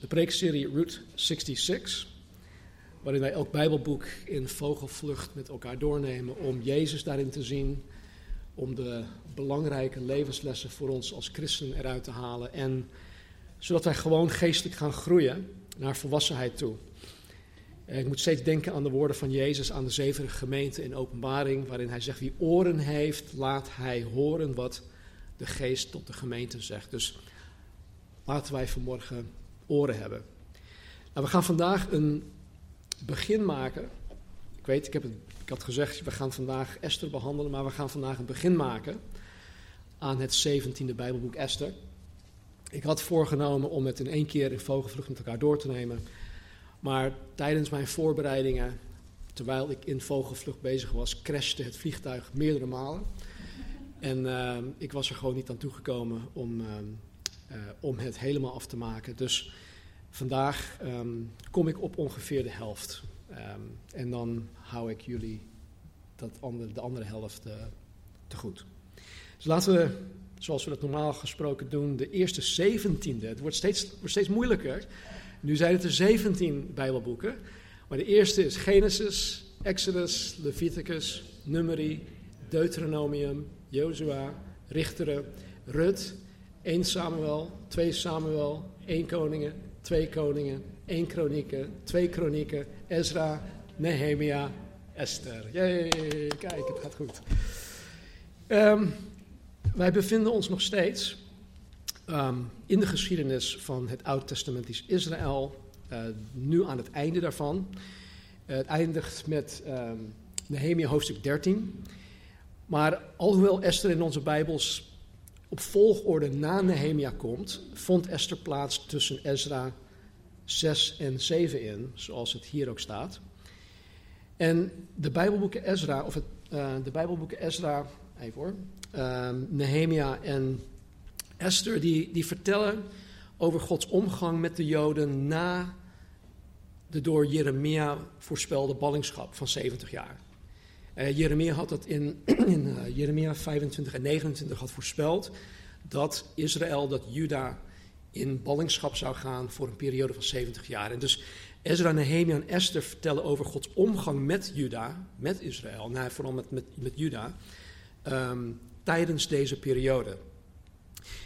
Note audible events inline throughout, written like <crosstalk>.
de preekserie Route 66, waarin wij elk Bijbelboek in vogelvlucht met elkaar doornemen om Jezus daarin te zien, om de belangrijke levenslessen voor ons als christenen eruit te halen en zodat wij gewoon geestelijk gaan groeien naar volwassenheid toe. Ik moet steeds denken aan de woorden van Jezus aan de zevende gemeente in openbaring, waarin hij zegt, wie oren heeft, laat hij horen wat de geest tot de gemeente zegt. Dus laten wij vanmorgen oren hebben. Nou, we gaan vandaag een begin maken. Ik weet, ik, heb het, ik had gezegd, we gaan vandaag Esther behandelen, maar we gaan vandaag een begin maken aan het 17e Bijbelboek Esther. Ik had voorgenomen om het in één keer in vogelvlucht met elkaar door te nemen. Maar tijdens mijn voorbereidingen, terwijl ik in vogelvlucht bezig was, crashte het vliegtuig meerdere malen. En uh, ik was er gewoon niet aan toegekomen om, uh, uh, om het helemaal af te maken. Dus vandaag um, kom ik op ongeveer de helft. Um, en dan hou ik jullie dat de andere helft te goed. Dus laten we, zoals we dat normaal gesproken doen, de eerste zeventiende. Het wordt steeds, steeds moeilijker. Nu zijn het er zeventien Bijbelboeken. Maar de eerste is Genesis, Exodus, Leviticus, Numeri, Deuteronomium, Jozua, Richteren, Rut, 1 Samuel, 2 Samuel, 1 Koningen, 2 Koningen, 1 Kronieken, 2 Kronieken, Ezra, Nehemia, Esther. Jee, kijk, het gaat goed. Um, wij bevinden ons nog steeds um, in de geschiedenis van het Oud-testamentisch Israël, uh, nu aan het einde daarvan. Uh, het eindigt met um, Nehemia hoofdstuk 13. Maar alhoewel Esther in onze Bijbels op volgorde na Nehemia komt, vond Esther plaats tussen Ezra 6 en 7 in, zoals het hier ook staat. En de Bijbelboeken Ezra, of het, uh, de Bijbelboeken Ezra, even hoor, uh, Nehemia en Esther, die, die vertellen over Gods omgang met de Joden na de door Jeremia voorspelde ballingschap van 70 jaar. Uh, Jeremia had dat in, <clears throat> in uh, Jeremia 25 en 29 had voorspeld dat Israël, dat Juda in ballingschap zou gaan voor een periode van 70 jaar. En dus Ezra, Nehemia en Esther vertellen over Gods omgang met Juda, met Israël, nou, vooral met, met, met Juda, um, tijdens deze periode.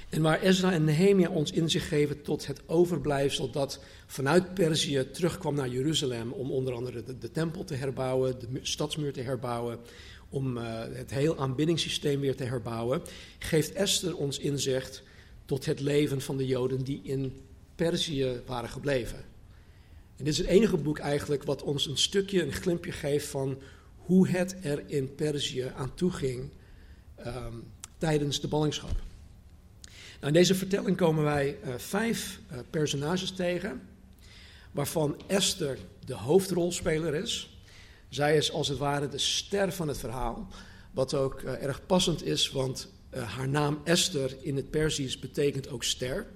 En waar Ezra en Nehemia ons inzicht geven tot het overblijfsel dat vanuit Perzië terugkwam naar Jeruzalem om onder andere de, tempel te herbouwen, de stadsmuur te herbouwen, om uh, het heel aanbiddingssysteem weer te herbouwen, geeft Esther ons inzicht tot het leven van de Joden die in Perzië waren gebleven. En dit is het enige boek eigenlijk wat ons een stukje, een glimpje geeft van hoe het er in Perzië aan toe ging um, tijdens de ballingschap. Nou, in deze vertelling komen wij uh, vijf uh, personages tegen, waarvan Esther de hoofdrolspeler is. Zij is als het ware de ster van het verhaal, wat ook uh, erg passend is, want haar naam Esther in het Perzisch betekent ook ster.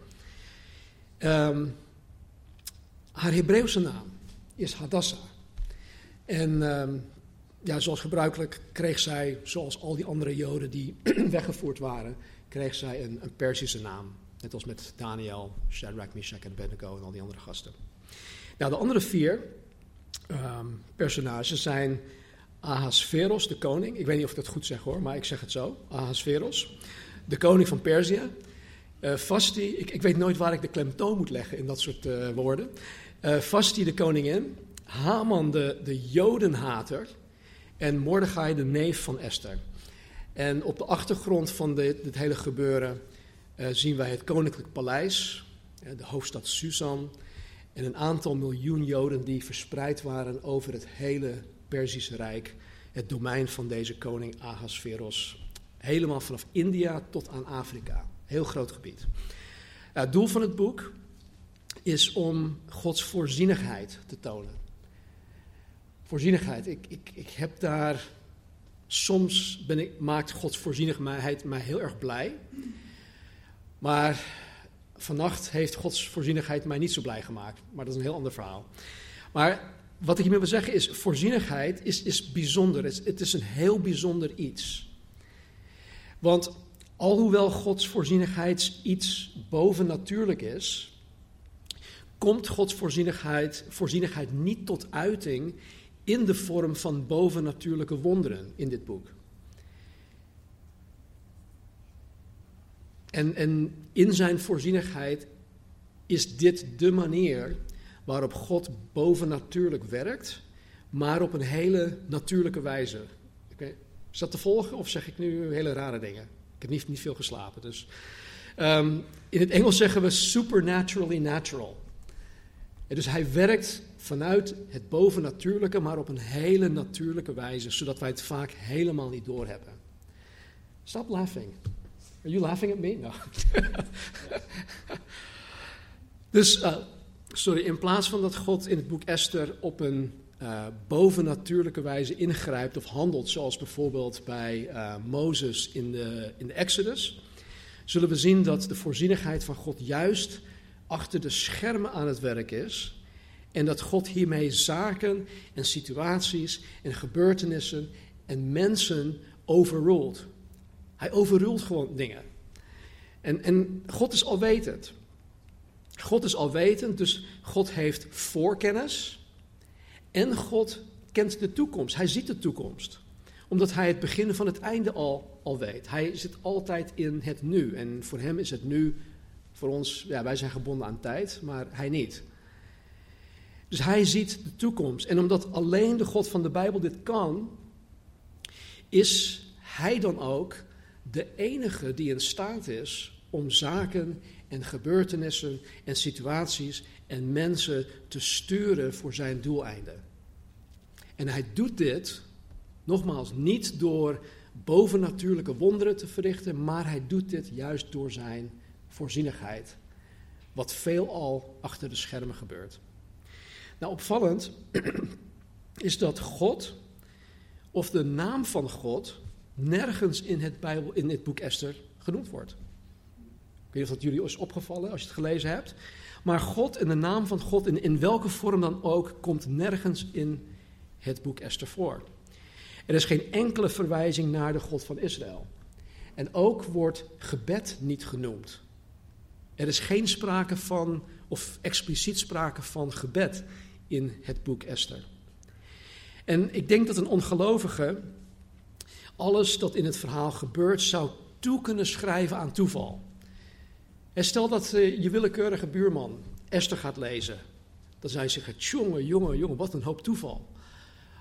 Um, haar Hebreeuwse naam is Hadassah. En um, ja, zoals gebruikelijk kreeg zij, zoals al die andere Joden die <clears throat> weggevoerd waren, kreeg zij een, een Persische naam. Net als met Daniel, Shadrach, Meshach en Abednego en al die andere gasten. Nou, de andere vier um, personages zijn Ahasveros, de koning. Ik weet niet of ik dat goed zeg hoor, maar ik zeg het zo. Ahasveros, de koning van Perzië. Uh, ik, ik, weet nooit waar ik de klemtoon moet leggen in dat soort uh, woorden. Uh, de koningin. Haman, de, de jodenhater. En Mordechai, de neef van Esther. En op de achtergrond van dit, dit hele gebeuren uh, zien wij het koninklijk paleis, uh, de hoofdstad Susan en een aantal miljoen Joden die verspreid waren over het hele Perzische Rijk, het domein van deze koning Ahasveros. Helemaal vanaf India tot aan Afrika. Heel groot gebied. Uh, het doel van het boek is om Gods voorzienigheid te tonen. Voorzienigheid, ik, ik, ik heb daar. Soms ben ik, maakt Gods voorzienigheid mij heel erg blij. Maar vannacht heeft Gods voorzienigheid mij niet zo blij gemaakt. Maar dat is een heel ander verhaal. Maar wat ik hiermee wil zeggen is: voorzienigheid is, is bijzonder. Het is, het is een heel bijzonder iets. Want alhoewel Gods voorzienigheid iets bovennatuurlijk is, komt Gods voorzienigheid, voorzienigheid niet tot uiting in de vorm van bovennatuurlijke wonderen in dit boek. En, en in zijn voorzienigheid is dit de manier waarop God bovennatuurlijk werkt, maar op een hele natuurlijke wijze. Is dat te volgen of zeg ik nu hele rare dingen? Ik heb niet, niet veel geslapen. Dus. Um, in het Engels zeggen we supernaturally natural. Dus hij werkt vanuit het bovennatuurlijke, maar op een hele natuurlijke wijze, zodat wij het vaak helemaal niet doorhebben. Stop laughing. Are you laughing at me? No. <laughs> dus, uh, sorry, in plaats van dat God in het boek Esther op een uh, bovennatuurlijke wijze ingrijpt of handelt, zoals bijvoorbeeld bij uh, Mozes in de, in de Exodus, zullen we zien dat de voorzienigheid van God juist achter de schermen aan het werk is. En dat God hiermee zaken en situaties en gebeurtenissen en mensen overrult. Hij overrult gewoon dingen. En, en God is alwetend. God is alwetend, dus God heeft voorkennis. En God kent de toekomst. Hij ziet de toekomst. Omdat hij het begin van het einde al, al weet. Hij zit altijd in het nu. En voor hem is het nu, voor ons, ja, wij zijn gebonden aan tijd, maar hij niet. Dus hij ziet de toekomst. En omdat alleen de God van de Bijbel dit kan, is hij dan ook de enige die in staat is om zaken en gebeurtenissen en situaties en mensen te sturen voor zijn doeleinden. En hij doet dit, nogmaals, niet door bovennatuurlijke wonderen te verrichten, maar hij doet dit juist door zijn voorzienigheid. Wat veelal achter de schermen gebeurt. Nou, opvallend <clears throat> is dat God, of de naam van God, nergens in het, Bijbel, in het boek Esther genoemd wordt. Ik weet niet of dat jullie is opgevallen als je het gelezen hebt. Maar God en de naam van God, in, in welke vorm dan ook, komt nergens in het boek Esther voor. Er is geen enkele verwijzing naar de God van Israël. En ook wordt gebed niet genoemd. Er is geen sprake van, of expliciet sprake van gebed in het boek Esther. En ik denk dat een ongelovige alles dat in het verhaal gebeurt zou toe kunnen schrijven aan toeval. En stel dat uh, je willekeurige buurman Esther gaat lezen. Dan zou je zeggen, jongen, jongen, jongen, wat een hoop toeval.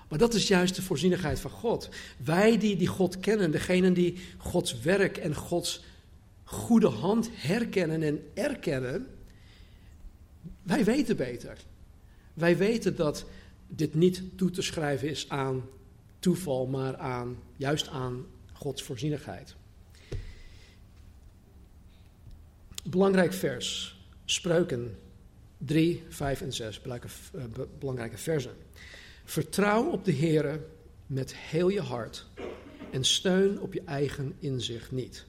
Maar dat is juist de voorzienigheid van God. Wij die, die God kennen, degenen die Gods werk en Gods goede hand herkennen en erkennen, wij weten beter. Wij weten dat dit niet toe te schrijven is aan toeval, maar aan, juist aan Gods voorzienigheid. Belangrijk vers, Spreuken 3, 5 en 6, belangrijke, belangrijke versen. Vertrouw op de Heer met heel je hart en steun op je eigen inzicht niet.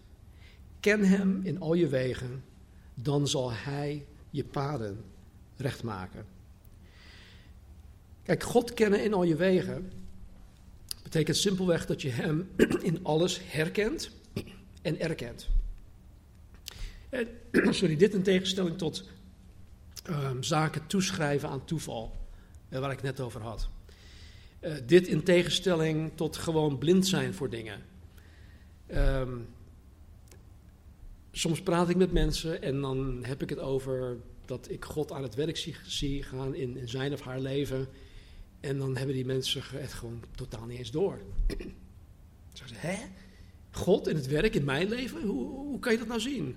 Ken Hem in al je wegen, dan zal Hij je paden recht maken. Kijk, God kennen in al je wegen betekent simpelweg dat je Hem <clears throat> in alles herkent en erkent. En, <clears throat> sorry, dit in tegenstelling tot um, zaken toeschrijven aan toeval, uh, waar ik net over had. Uh, dit in tegenstelling tot gewoon blind zijn voor dingen. Um, soms praat ik met mensen en dan heb ik het over dat ik God aan het werk zie, zie gaan in, zijn of haar leven. En dan hebben die mensen het gewoon totaal niet eens door. <clears throat> Zeggen ze, hè? God in het werk in mijn leven? Hoe, hoe kan je dat nou zien?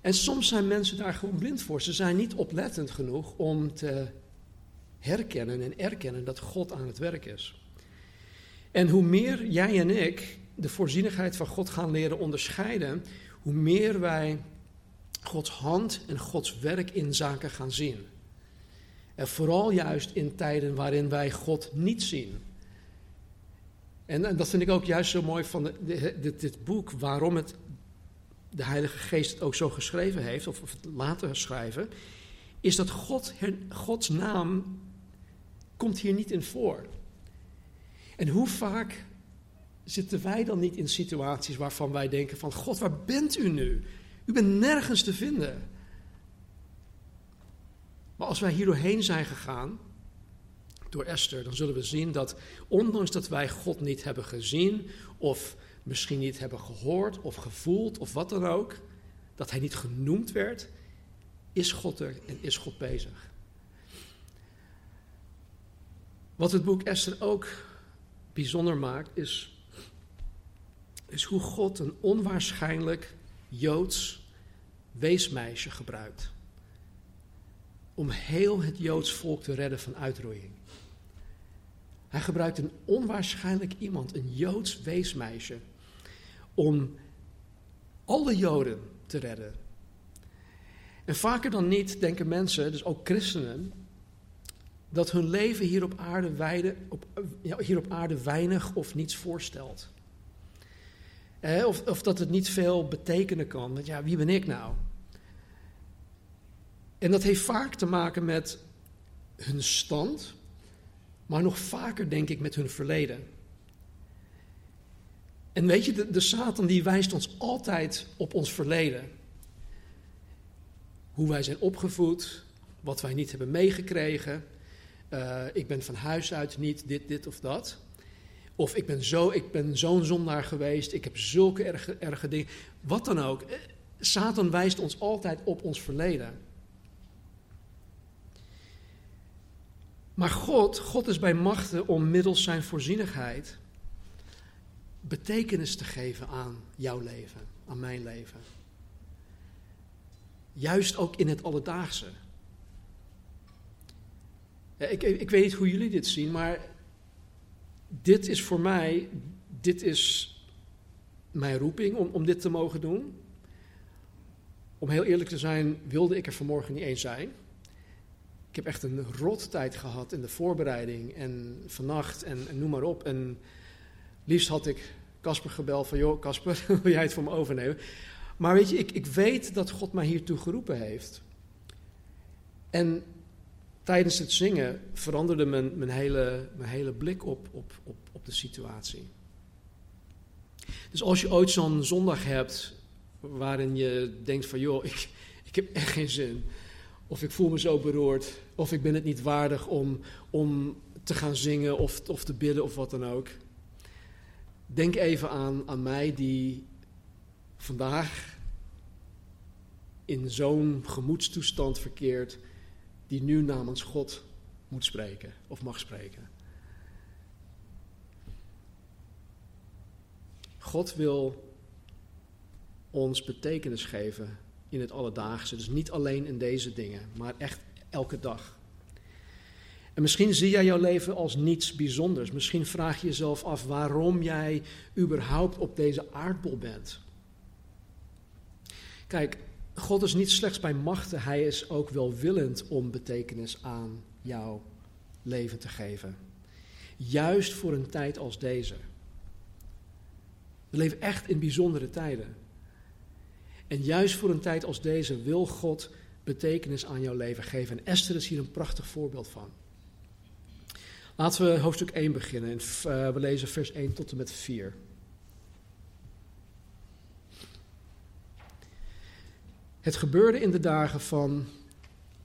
En soms zijn mensen daar gewoon blind voor. Ze zijn niet oplettend genoeg om te herkennen en erkennen dat God aan het werk is. En hoe meer jij en ik de voorzienigheid van God gaan leren onderscheiden, hoe meer wij Gods hand en Gods werk in zaken gaan zien. En vooral juist in tijden waarin wij God niet zien. En, en dat vind ik ook juist zo mooi van de, dit, boek, waarom het de Heilige Geest het ook zo geschreven heeft, of, of het later schrijven, is dat God, Gods naam komt hier niet in voor. En hoe vaak zitten wij dan niet in situaties waarvan wij denken van God, waar bent u nu? U bent nergens te vinden. Maar als wij hier doorheen zijn gegaan, door Esther, dan zullen we zien dat ondanks dat wij God niet hebben gezien of misschien niet hebben gehoord of gevoeld of wat dan ook, dat hij niet genoemd werd, is God er en is God bezig. Wat het boek Esther ook bijzonder maakt, is, is hoe God een onwaarschijnlijk Joods weesmeisje gebruikt. Om heel het Joods volk te redden van uitroeiing. Hij gebruikt een onwaarschijnlijk iemand, een Joods weesmeisje, om alle Joden te redden. En vaker dan niet denken mensen, dus ook christenen, dat hun leven hier op aarde, hier op aarde weinig of niets voorstelt. Eh, of, of dat het niet veel betekenen kan. Want ja, wie ben ik nou? En dat heeft vaak te maken met hun stand, maar nog vaker denk ik met hun verleden. En weet je, de, de Satan die wijst ons altijd op ons verleden. Hoe wij zijn opgevoed, wat wij niet hebben meegekregen. Uh, ik ben van huis uit niet dit, dit of dat. Of ik ben, zo, ik ben zo'n zondaar geweest, ik heb zulke erge, erge dingen. Wat dan ook. Eh, Satan wijst ons altijd op ons verleden. Maar God, God is bij machten om middels zijn voorzienigheid betekenis te geven aan jouw leven, aan mijn leven. Juist ook in het alledaagse. Ik, ik weet niet hoe jullie dit zien, maar dit is voor mij, dit is mijn roeping om, om dit te mogen doen. Om heel eerlijk te zijn, wilde ik er vanmorgen niet eens zijn. Ik heb echt een rot tijd gehad in de voorbereiding en vannacht en, en noem maar op. En liefst had ik Casper gebeld van, joh Casper, <laughs> wil jij het voor me overnemen? Maar weet je, ik, ik weet dat God mij hiertoe geroepen heeft. En tijdens het zingen veranderde mijn, mijn, hele, mijn hele blik op, op, op, op de situatie. Dus als je ooit zo'n zondag hebt waarin je denkt van, joh, ik, ik heb echt geen zin of ik voel me zo beroerd. Of ik ben het niet waardig om, om te gaan zingen of, of te bidden of wat dan ook. Denk even aan, aan mij die vandaag in zo'n gemoedstoestand verkeert. Die nu namens God moet spreken of mag spreken. God wil ons betekenis geven in het alledaagse. Dus niet alleen in deze dingen, maar echt elke dag. En misschien zie jij jouw leven als niets bijzonders. Misschien vraag je jezelf af waarom jij überhaupt op deze aardbol bent. Kijk, God is niet slechts bij machten, Hij is ook welwillend om betekenis aan jouw leven te geven. Juist voor een tijd als deze. We leven echt in bijzondere tijden. En juist voor een tijd als deze wil God betekenis aan jouw leven geven. En Esther is hier een prachtig voorbeeld van. Laten we hoofdstuk 1 beginnen. En, uh, we lezen vers 1 tot en met 4. Het gebeurde in de dagen van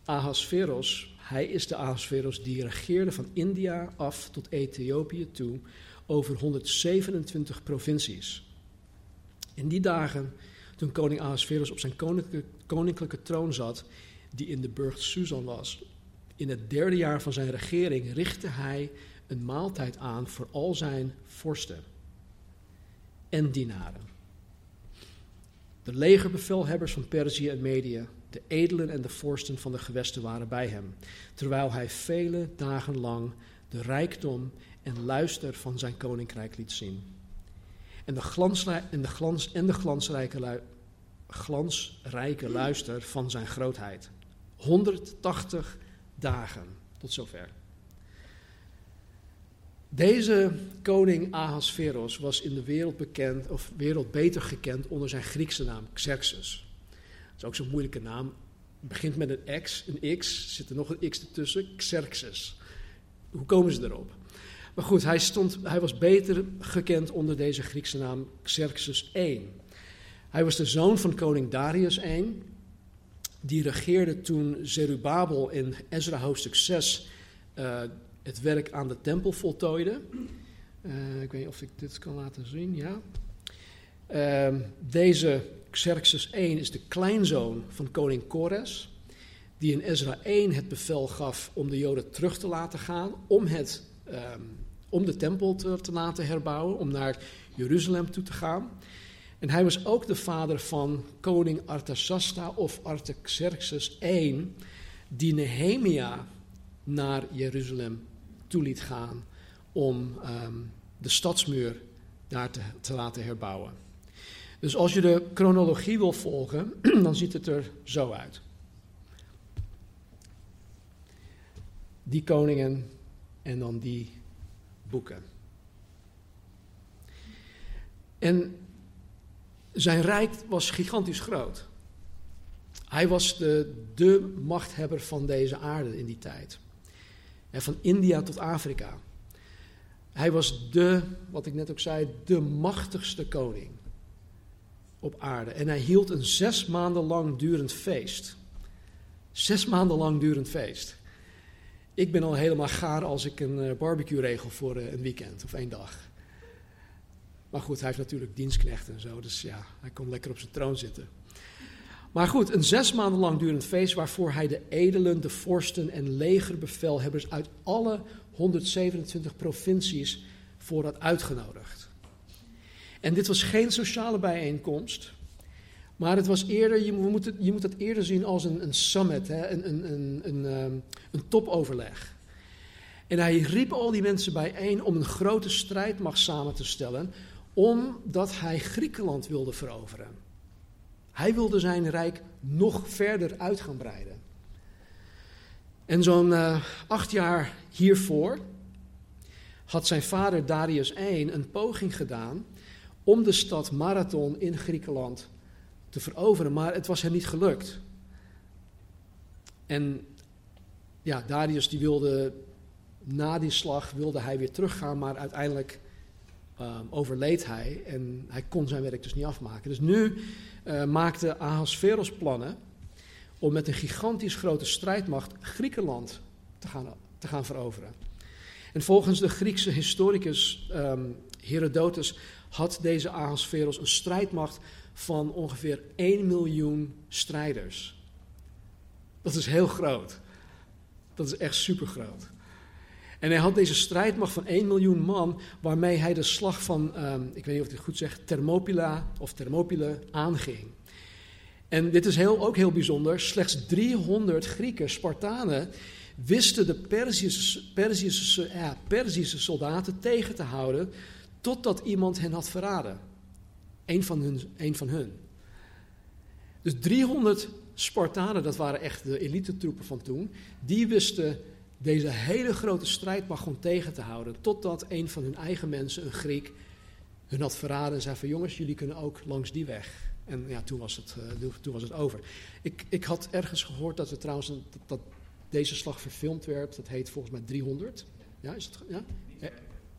Ahasveros. Hij is de Ahasveros die regeerde van India af tot Ethiopië toe over 127 provincies. In die dagen toen koning Ahasverus op zijn koninklijke, troon zat, die in de burcht Susan was. In het derde jaar van zijn regering richtte hij een maaltijd aan voor al zijn vorsten en dienaren. De legerbevelhebbers van Perzië en Medië, de edelen en de vorsten van de gewesten waren bij hem, terwijl hij vele dagen lang de rijkdom en luister van zijn koninkrijk liet zien. En de, en de, glans, en de glansrijke luister van zijn grootheid. 180 dagen tot zover. Deze koning Ahasveros was in de wereld bekend, of wereld beter gekend onder zijn Griekse naam Xerxes. Dat is ook zo'n moeilijke naam. Het begint met een X, een X, zit er nog een X ertussen, Xerxes. Hoe komen ze erop? Maar goed, hij, stond, hij was beter gekend onder deze Griekse naam Xerxes I. Hij was de zoon van koning Darius I. Die regeerde toen Zerubabel in Ezra hoofdstuk 6 uh, het werk aan de tempel voltooide. Uh, ik weet niet of ik dit kan laten zien, ja. Uh, deze Xerxes I is de kleinzoon van koning Kores, die in Ezra 1 het bevel gaf om de Joden terug te laten gaan, om, het, um, om de tempel te, te, laten herbouwen, om naar Jeruzalem toe te gaan. En hij was ook de vader van koning Artasasta of Artaxerxes I, die Nehemia naar Jeruzalem toe liet gaan om um, de stadsmuur daar te, te laten herbouwen. Dus als je de chronologie wil volgen, <clears throat> dan ziet het er zo uit. Die koningen en dan die boeken. En zijn rijk was gigantisch groot. Hij was de, de machthebber van deze aarde in die tijd. Van India tot Afrika. Hij was de, wat ik net ook zei, de machtigste koning op aarde. En hij hield een zes maanden lang durend feest. Zes maanden lang durend feest. Ik ben al helemaal gaar als ik een uh, barbecue regel voor uh, een weekend of één dag. Maar goed, hij heeft natuurlijk dienstknechten en zo, dus ja, hij kon lekker op zijn troon zitten. Maar goed, een zes maanden lang durend feest waarvoor hij de edelen, de vorsten en legerbevelhebbers uit alle 127 provincies voor had uitgenodigd. En dit was geen sociale bijeenkomst, maar het was eerder, je moet, het, je moet eerder zien als een, een summit, hè, een, een, een, een, ehm, een topoverleg. En hij riep al die mensen bijeen om een grote strijdmacht samen te stellen, omdat hij Griekenland wilde veroveren. Hij wilde zijn rijk nog verder uit gaan breiden. En zo'n uh, acht jaar hiervoor had zijn vader Darius I een poging gedaan om de stad Marathon in Griekenland te veroveren, maar het was hem niet gelukt. En ja, Darius die wilde na die slag wilde hij weer teruggaan, maar uiteindelijk um, overleed hij en hij kon zijn werk dus niet afmaken. Dus nu uh, maakte Ahasveros plannen om met een gigantisch grote strijdmacht Griekenland te gaan, te gaan veroveren. En volgens de Griekse historicus um, Herodotus had deze Ahasveros een strijdmacht van ongeveer 1 miljoen strijders. Dat is heel groot. Dat is echt super groot. En hij had deze strijdmacht van 1 miljoen man, waarmee hij de slag van, um, ik weet niet of ik het goed zeg, Thermopyla of Thermopyle aanging. En dit is heel, ook heel bijzonder, slechts 300 Grieken, Spartanen, wisten de Perzische soldaten tegen te houden, totdat iemand hen had verraden. Eén van hun. Een van hun. Dus 300 Spartanen, dat waren echt de elite troepen van toen, die wisten deze hele grote strijdmacht gewoon tegen te houden. Totdat een van hun eigen mensen, een Griek, hun had verraden en zei van jongens, jullie kunnen ook langs die weg. En ja, toen was het, uh, toen was het over. Ik, ik had ergens gehoord dat, we trouwens een, dat, dat, deze slag verfilmd werd. Dat heet volgens mij 300. Ja, is het? Ja? Eh,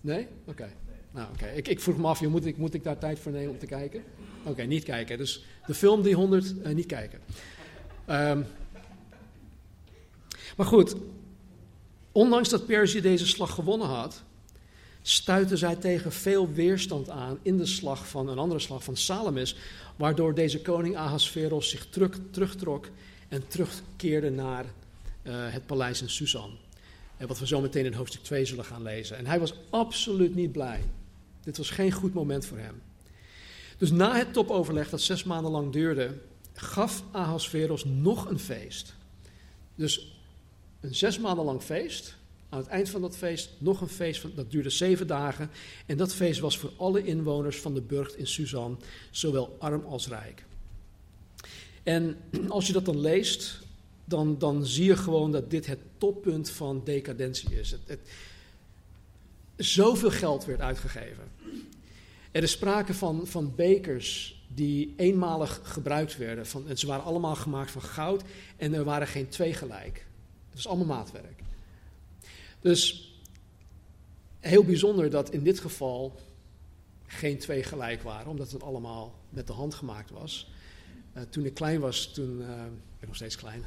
nee? Oké. Okay. Nou, oké. Okay. Ik, ik, vroeg me af, moet ik, moet ik daar tijd voor nemen om te kijken? Oké, okay, niet kijken. Dus de film 300, uh, niet kijken. Um, maar goed, Ondanks dat Perzië deze slag gewonnen had, stuitte zij tegen veel weerstand aan in de slag van een andere slag van Salamis, waardoor deze koning Ahasveros zich terug, terugtrok en terugkeerde naar uh, het paleis in Susan. En wat we zo meteen in hoofdstuk 2 zullen gaan lezen. En hij was absoluut niet blij. Dit was geen goed moment voor hem. Dus na het topoverleg dat zes maanden lang duurde, gaf Ahasveros nog een feest. Dus een zes maanden lang feest. Aan het eind van dat feest nog een feest, van, dat duurde zeven dagen. En dat feest was voor alle inwoners van de burcht in Suzan, zowel arm als rijk. En <clears throat> als je dat dan leest, dan, dan zie je gewoon dat dit het toppunt van decadentie is. Het, het, zoveel geld werd uitgegeven. Er is sprake van, van bekers die eenmalig gebruikt werden. Van, en ze waren allemaal gemaakt van goud en er waren geen twee gelijk. Het was allemaal maatwerk. Dus heel bijzonder dat in dit geval geen twee gelijk waren, omdat het allemaal met de hand gemaakt was. Uh, toen ik klein was, toen, uh, ik ben nog steeds klein,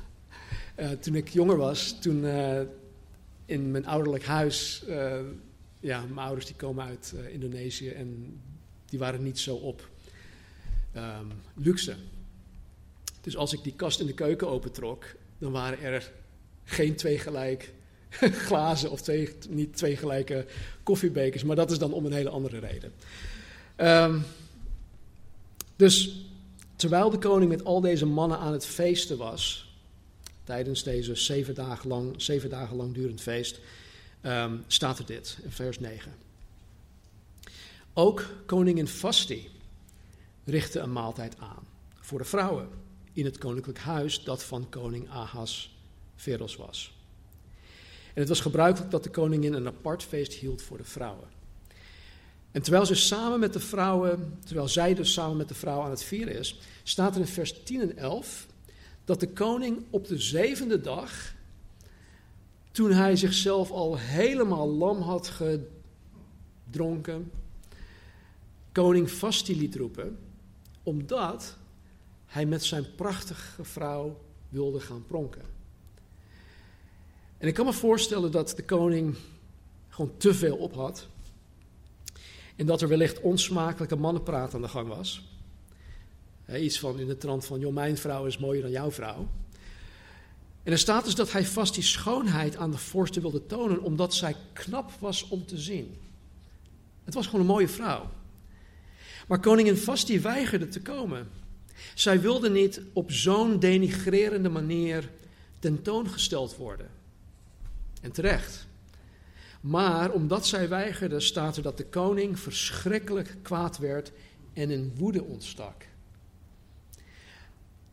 uh, toen ik jonger was, toen in mijn ouderlijk huis, ja, mijn ouders die komen uit Indonesië en die waren niet zo op um, luxe. Dus als ik die kast in de keuken opentrok, dan waren er geen twee gelijk <laughs> glazen of twee, niet twee gelijke koffiebekers, maar dat is dan om een hele andere reden. Um, dus terwijl de koning met al deze mannen aan het feesten was, tijdens deze zeven dagen lang, zeven dagen lang durend feest, um, staat er dit in vers 9. Ook koningin Vasti richtte een maaltijd aan voor de vrouwen in het koninklijk huis dat van koning Ahas Veros was. En het was gebruikelijk dat de koningin een apart feest hield voor de vrouwen. En terwijl ze samen met de vrouwen, terwijl zij dus samen met de vrouwen aan het vieren is, staat er in vers 10 en 11 dat de koning op de zevende dag, toen hij zichzelf al helemaal lam had gedronken, koning Vasti liet roepen, omdat hij met zijn prachtige vrouw wilde gaan pronken. En ik kan me voorstellen dat de koning gewoon te veel op had. En dat er wellicht onsmakelijke mannenpraat aan de gang was. iets van in de trant van, joh, mijn vrouw is mooier dan jouw vrouw. En er staat dus dat hij vast die schoonheid aan de vorsten wilde tonen, omdat zij knap was om te zien. Het was gewoon een mooie vrouw. Maar koningin Vasti weigerde te komen. Zij wilde niet op zo'n denigrerende manier tentoongesteld worden. En terecht. Maar omdat zij weigerde, staat er dat de koning verschrikkelijk kwaad werd en in woede ontstak.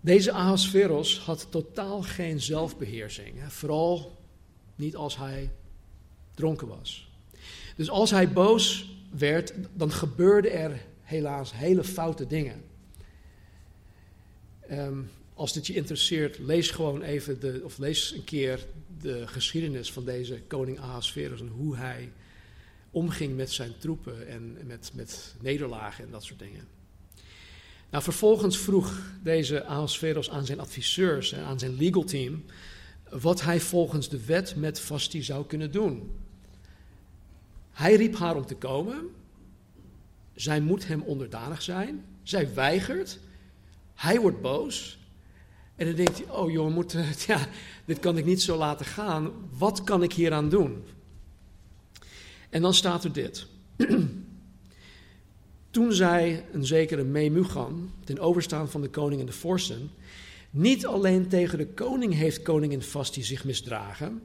Deze Ahasveros had totaal geen zelfbeheersing. Vooral niet als hij dronken was. Dus als hij boos werd, dan gebeurde er helaas hele foute dingen. Um, als dit je interesseert, lees gewoon even de, of lees een keer de geschiedenis van deze koning Ahasverus en hoe hij omging met zijn troepen en met, met nederlagen en dat soort dingen. Nou, vervolgens vroeg deze Ahasverus aan zijn adviseurs en aan zijn legal team wat hij volgens de wet met Vasti zou kunnen doen. Hij riep haar om te komen. Zij moet hem onderdanig zijn. Zij weigert. Hij wordt boos. En dan denkt hij, oh joh, moet, ja, dit kan ik niet zo laten gaan. Wat kan ik hieraan doen? En dan staat er dit. <clears throat> Toen zei een zekere Memugan, ten overstaan van de koning en de vorsten, niet alleen tegen de koning heeft koningin Vasti zich misdragen,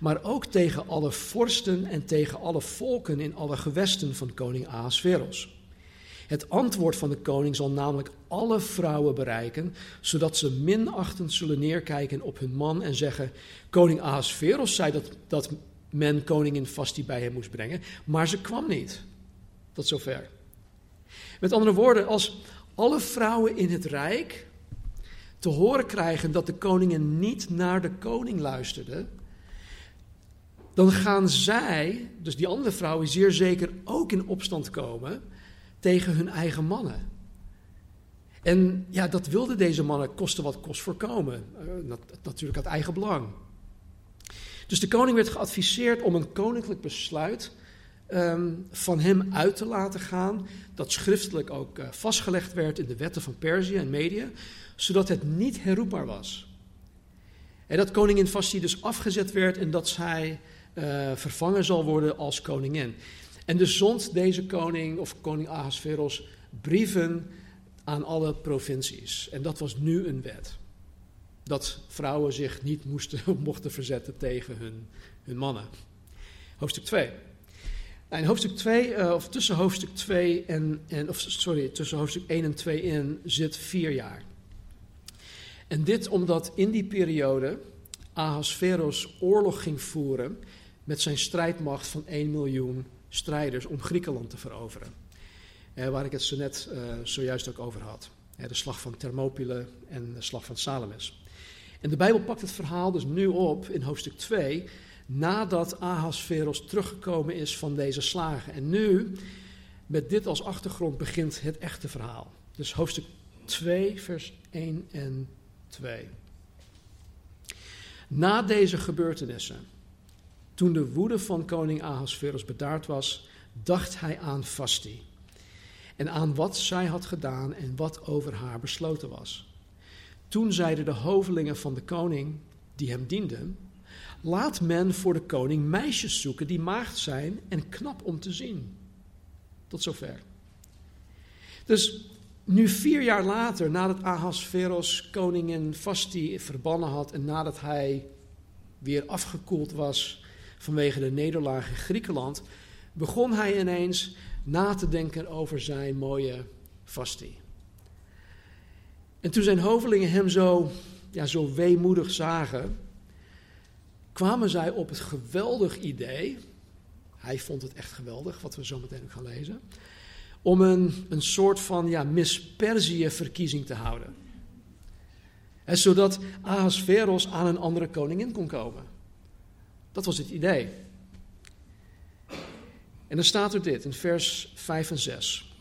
maar ook tegen alle vorsten en tegen alle volken in alle gewesten van koning Ahasveros. Het antwoord van de koning zal namelijk alle vrouwen bereiken, zodat ze minachtend zullen neerkijken op hun man en zeggen: Koning Ahasveros zei dat, dat men koningin Vasti bij hem moest brengen, maar ze kwam niet. Tot zover. Met andere woorden, als alle vrouwen in het rijk te horen krijgen dat de koningin niet naar de koning luisterde, dan gaan zij, dus die andere vrouwen, zeer zeker ook in opstand komen tegen hun eigen mannen. En ja, dat wilden deze mannen kosten wat kost voorkomen. Uh, natuurlijk uit eigen belang. Dus de koning werd geadviseerd om een koninklijk besluit um, van hem uit te laten gaan. Dat schriftelijk ook uh, vastgelegd werd in de wetten van Perzië en Medië, zodat het niet herroepbaar was. En dat koningin Vasti dus afgezet werd en dat zij uh, vervangen zal worden als koningin. En dus zond deze koning, of koning Ahasveros, brieven aan alle provincies. En dat was nu een wet. Dat vrouwen zich niet moesten, <laughs> mochten verzetten tegen hun, hun mannen. Hoofdstuk 2. Nou, in hoofdstuk 2, uh, eh, of tussen hoofdstuk 2 en, en, of sorry, tussen hoofdstuk 1 en 2 in zit vier jaar. En dit omdat in die periode Ahasveros oorlog ging voeren met zijn strijdmacht van 1 miljoen strijders om Griekenland te veroveren. Eh, waar ik het zo net uh, zojuist ook over had. Eh, de slag van Thermopylae en de slag van Salamis. En de Bijbel pakt het verhaal dus nu op in hoofdstuk 2, nadat Ahasveros teruggekomen is van deze slagen. En nu, met dit als achtergrond, begint het echte verhaal. Dus hoofdstuk 2, vers 1 en 2. Na deze gebeurtenissen, toen de woede van koning Ahasverus bedaard was, dacht hij aan Vasti en aan wat zij had gedaan en wat over haar besloten was. Toen zeiden de hovelingen van de koning, die hem dienden, laat men voor de koning meisjes zoeken die maagd zijn en knap om te zien. Tot zover. Dus nu vier jaar later, nadat Ahasveros koningin Vasti verbannen had en nadat hij weer afgekoeld was vanwege de nederlaag in Griekenland, begon hij ineens na te denken over zijn mooie Vasti. En toen zijn hovelingen hem zo, ja, zo weemoedig zagen, kwamen zij op het geweldig idee, hij vond het echt geweldig, wat we zo meteen ook gaan lezen, om een, een soort van ja, Miss verkiezing te houden. En zodat Ahasveros aan een andere koningin kon komen. Dat was het idee. En dan staat er dit in vers 5 en 6.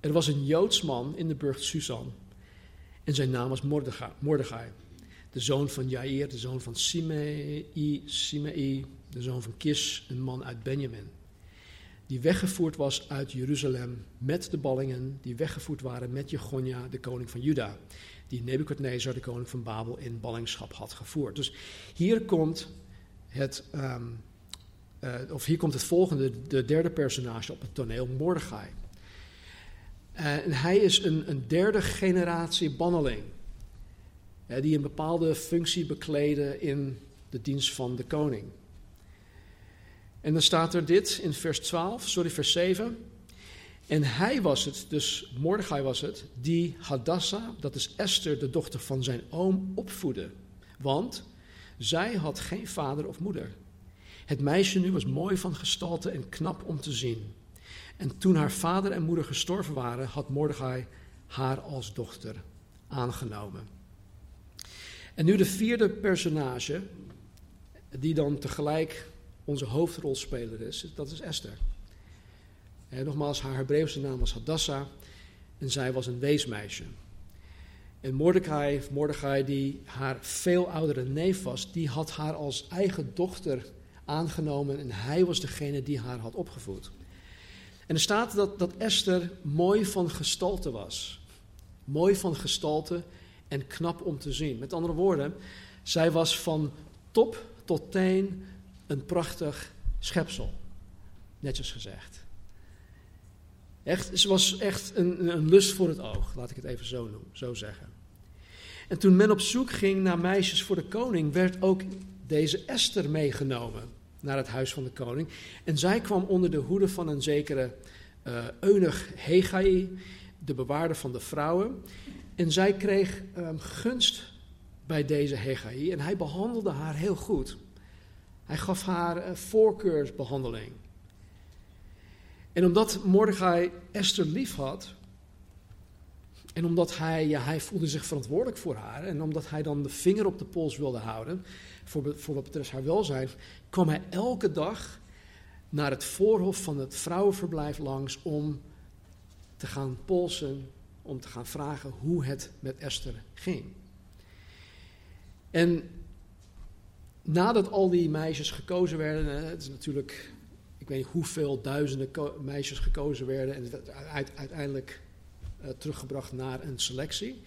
Er was een Joods man in de burcht Susan. En zijn naam was Mordechai. De zoon van Jair, de zoon van Simei, Simei, de zoon van Kis, een man uit Benjamin die weggevoerd was uit Jeruzalem met de ballingen die weggevoerd waren met Jegonia, de koning van Juda, die Nebukadnezar, de koning van Babel, in ballingschap had gevoerd. Dus hier komt het, um, uh, of hier komt het volgende, de derde personage op het toneel, Mordechai. Uh, en hij is een, een derde generatie banneling, die een bepaalde functie bekleden in de dienst van de koning. En dan staat er dit in vers 12, sorry, vers 7. En hij was het, dus Mordechai was het, die Hadassah, dat is Esther, de dochter van zijn oom, opvoedde. Want zij had geen vader of moeder. Het meisje nu was mooi van gestalte en knap om te zien. En toen haar vader en moeder gestorven waren, had Mordechai haar als dochter aangenomen. En nu de vierde personage, die dan tegelijk onze hoofdrolspeler is, dat is Esther. Nogmaals, haar Hebreeuwse naam was Hadassah en zij was een weesmeisje. En Mordecai, Mordecai, die haar veel oudere neef was, die had haar als eigen dochter aangenomen en hij was degene die haar had opgevoed. En er staat dat, dat Esther mooi van gestalte was. Mooi van gestalte en knap om te zien. Met andere woorden, zij was van top tot teen een prachtig schepsel. Netjes gezegd. Echt, ze was echt een, een lust voor het oog, laat ik het even zo, noemen, zo zeggen. En toen men op zoek ging naar meisjes voor de koning, werd ook deze Esther meegenomen naar het huis van de koning. En zij kwam onder de hoede van een zekere uh, eunuch Hegai, de bewaarder van de vrouwen. En zij kreeg um, gunst bij deze Hegai en hij behandelde haar heel goed. Hij gaf haar een voorkeursbehandeling. En omdat Mordechai Esther lief had, en omdat hij, ja, hij voelde zich verantwoordelijk voor haar, en omdat hij dan de vinger op de pols wilde houden, voor, voor wat betreft haar welzijn, kwam hij elke dag naar het voorhof van het vrouwenverblijf langs om te gaan polsen, om te gaan vragen hoe het met Esther ging. En nadat al die meisjes gekozen werden, het is natuurlijk, weet niet hoeveel duizenden meisjes gekozen werden en uiteindelijk uh, teruggebracht naar een selectie.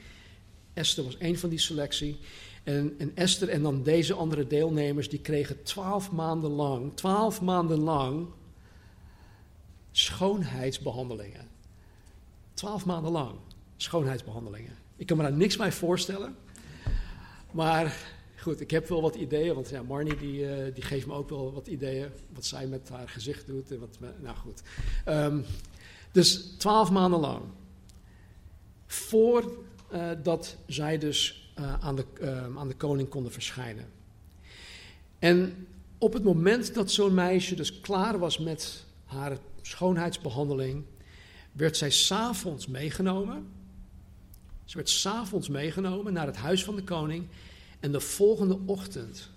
Esther was één van die selectie. En, en, Esther en dan deze andere deelnemers, die kregen twaalf maanden lang, twaalf maanden lang schoonheidsbehandelingen. Twaalf maanden lang schoonheidsbehandelingen. Ik kan me daar niks bij voorstellen. Maar Goed, ik heb wel wat ideeën, want ja, Marnie die, uh, die geeft me ook wel wat ideeën. Wat zij met haar gezicht doet. En wat, nou goed. Um, dus twaalf maanden lang. Voor uh, dat zij dus uh, aan, de, uh, aan de koning konden verschijnen. En op het moment dat zo'n meisje dus klaar was met haar schoonheidsbehandeling, werd zij s'avonds meegenomen. Ze werd s'avonds meegenomen naar het huis van de koning. En de volgende ochtend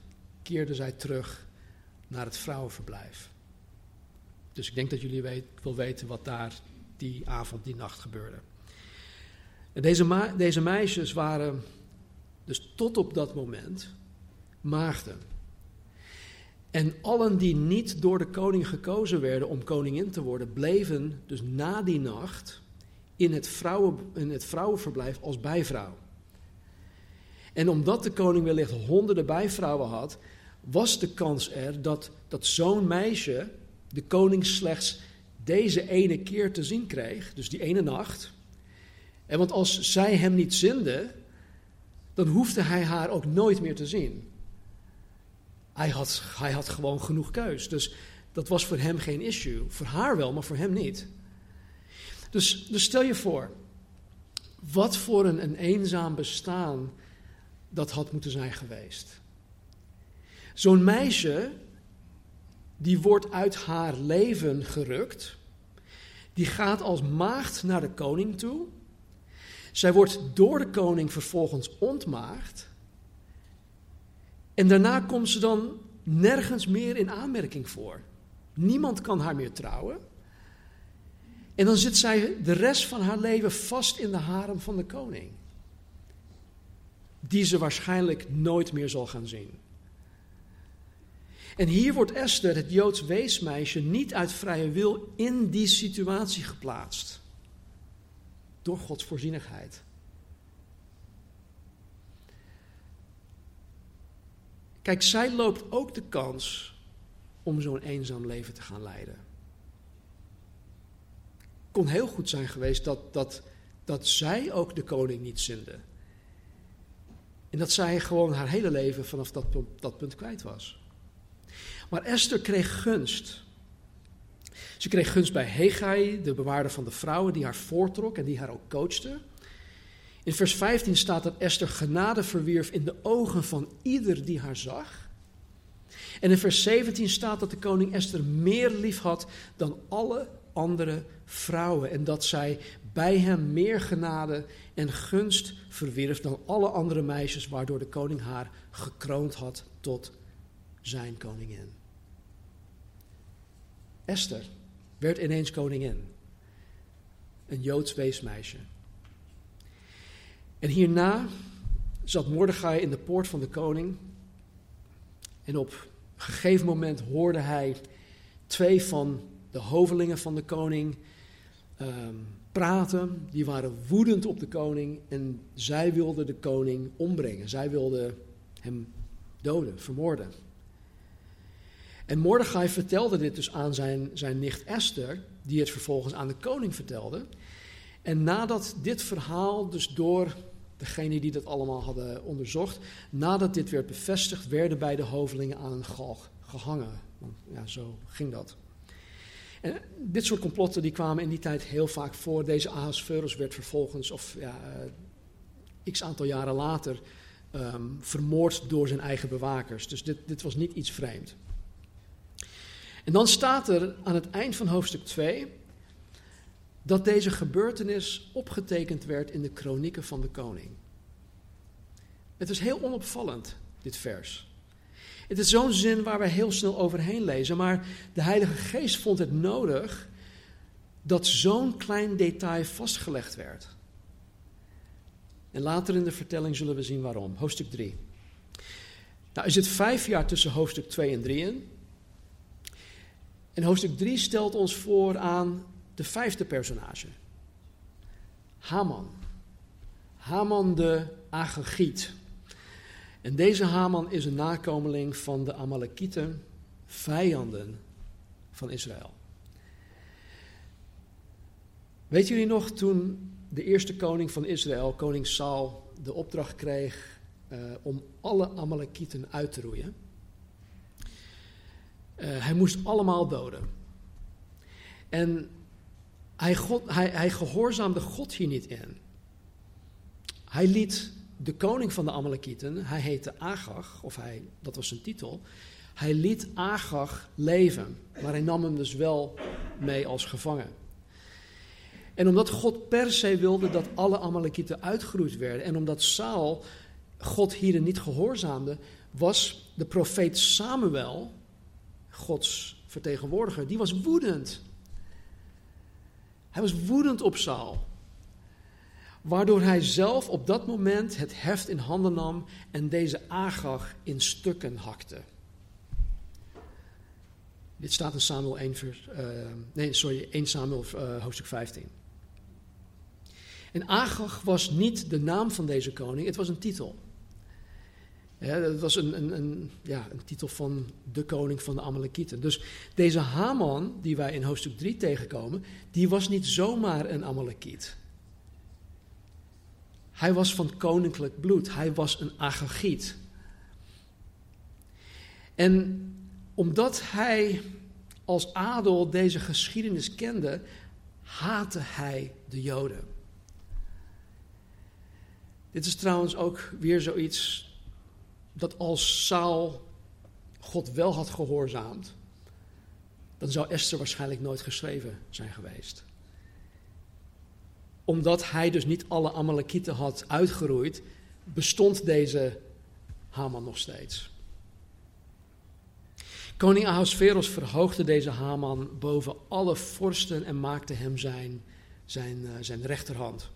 keerde zij terug naar het vrouwenverblijf. Dus ik denk dat jullie weet, wel weten wat daar die avond, die nacht gebeurde. Deze, deze meisjes waren dus tot op dat moment maagden. En allen die niet door de koning gekozen werden om koningin te worden, bleven dus na die nacht in het, vrouwen, in het vrouwenverblijf als bijvrouw. En omdat de koning wellicht honderden bijvrouwen had, was de kans er dat, dat zo'n meisje de koning slechts deze ene keer te zien kreeg, dus die ene nacht. En want als zij hem niet zinde, dan hoefde hij haar ook nooit meer te zien. Hij had, hij had gewoon genoeg keus. Dus dat was voor hem geen issue. Voor haar wel, maar voor hem niet. Dus, dus stel je voor, wat voor een, een eenzaam bestaan dat had moeten zijn geweest. Zo'n meisje, die wordt uit haar leven gerukt. Die gaat als maagd naar de koning toe. Zij wordt door de koning vervolgens ontmaagd. En daarna komt ze dan nergens meer in aanmerking voor. Niemand kan haar meer trouwen. En dan zit zij de rest van haar leven vast in de harem van de koning. Die ze waarschijnlijk nooit meer zal gaan zien. En hier wordt Esther, het Joods weesmeisje, niet uit vrije wil in die situatie geplaatst. Door Gods voorzienigheid. Kijk, zij loopt ook de kans om zo'n eenzaam leven te gaan leiden. Het kon heel goed zijn geweest dat, dat, dat zij ook de koning niet zinde. En dat zij gewoon haar hele leven vanaf dat, dat punt kwijt was. Maar Esther kreeg gunst. Ze kreeg gunst bij Hegai, de bewaarder van de vrouwen, die haar voortrok en die haar ook coachte. In vers 15 staat dat Esther genade verwierf in de ogen van ieder die haar zag. En in vers 17 staat dat de koning Esther meer lief had dan alle andere vrouwen. En dat zij bij hem meer genade en gunst verwierf dan alle andere meisjes, waardoor de koning haar gekroond had tot zijn koningin. Esther werd ineens koningin. Een Joods weesmeisje. En hierna zat Mordechai in de poort van de koning. En op een gegeven moment hoorde hij twee van de hovelingen van de koning um, praten. Die waren woedend op de koning en zij wilden de koning ombrengen. Zij wilden hem doden, vermoorden. En Mordechai vertelde dit dus aan zijn, zijn nicht Esther, die het vervolgens aan de koning vertelde. En nadat dit verhaal dus door degene die dat allemaal hadden onderzocht, nadat dit werd bevestigd, werden beide hovelingen aan een galg gehangen. Ja, zo ging dat. En dit soort complotten die kwamen in die tijd heel vaak voor. Deze Ahasverus werd vervolgens, of ja, uh, x aantal jaren later, um, vermoord door zijn eigen bewakers. Dus dit, dit was niet iets vreemd. En dan staat er aan het eind van hoofdstuk 2 dat deze gebeurtenis opgetekend werd in de kronieken van de koning. Het is heel onopvallend, dit vers. Het is zo'n zin waar we heel snel overheen lezen, maar de Heilige Geest vond het nodig dat zo'n klein detail vastgelegd werd. En later in de vertelling zullen we zien waarom. Hoofdstuk 3. Nou, er zit vijf jaar tussen hoofdstuk 2 en 3 in. En hoofdstuk 3 stelt ons voor aan de vijfde personage. Haman. Haman de Agagiet. En deze Haman is een nakomeling van de Amalekieten, vijanden van Israël. Weet jullie nog toen de eerste koning van Israël, koning Saul, de opdracht kreeg uh, om alle Amalekieten uit te roeien? Uh, hij moest allemaal doden. En hij, God, hij, hij gehoorzaamde God hier niet in. Hij liet de koning van de Amalekieten, hij heette Agag, of hij, dat was zijn titel, hij liet Agag leven, maar hij nam hem dus wel mee als gevangen. En omdat God per se wilde dat alle Amalekieten uitgeroeid werden en omdat Saul God hierin niet gehoorzaamde, was de profeet Samuel, Gods vertegenwoordiger, die was woedend. Hij was woedend op Saul. Waardoor hij zelf op dat moment het heft in handen nam en deze Agag in stukken hakte. Dit staat in Samuel 1, vers, uh, nee, sorry, 1 Samuel uh, hoofdstuk 15. En Agag was niet de naam van deze koning, het was een titel. Het was een, een, een, ja, een titel van de koning van de Amalekieten. Dus deze Haman, die wij in hoofdstuk 3 tegenkomen, die was niet zomaar een Amalekiet. Hij was van koninklijk bloed. Hij was een Agagiet. En omdat hij als adel deze geschiedenis kende, haatte hij de Joden. Dit is trouwens ook weer zoiets dat als Saul God wel had gehoorzaamd, dan zou Esther waarschijnlijk nooit geschreven zijn geweest. Omdat hij dus niet alle Amalekieten had uitgeroeid, bestond deze Haman nog steeds. Koning Ahasveros verhoogde deze Haman boven alle vorsten en maakte hem zijn, zijn, uh, zijn rechterhand.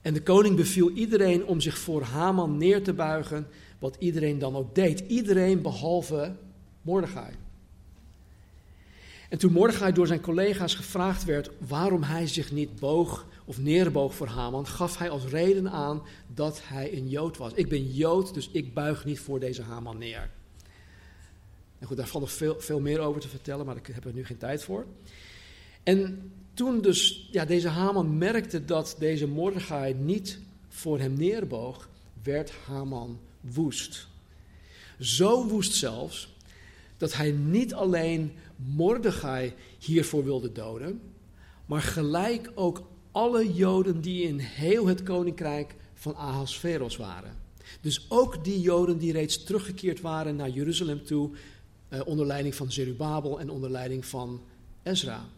En de koning beviel iedereen om zich voor Haman neer te buigen, wat iedereen dan ook deed. Iedereen behalve Mordechai. En toen Mordechai door zijn collega's gevraagd werd waarom hij zich niet boog of neerboog voor Haman, gaf hij als reden aan dat hij een Jood was. Ik ben Jood, dus ik buig niet voor deze Haman neer. En goed, daar valt nog veel, veel meer over te vertellen, maar daar hebben we nu geen tijd voor. En toen dus ja, deze Haman merkte dat deze Mordechai niet voor hem neerboog, werd Haman woest. Zo woest zelfs dat hij niet alleen Mordechai hiervoor wilde doden, maar gelijk ook alle Joden die in heel het koninkrijk van Ahasveros waren. Dus ook die Joden die reeds teruggekeerd waren naar Jeruzalem toe, eh, onder leiding van Zerubabel en onder leiding van Ezra.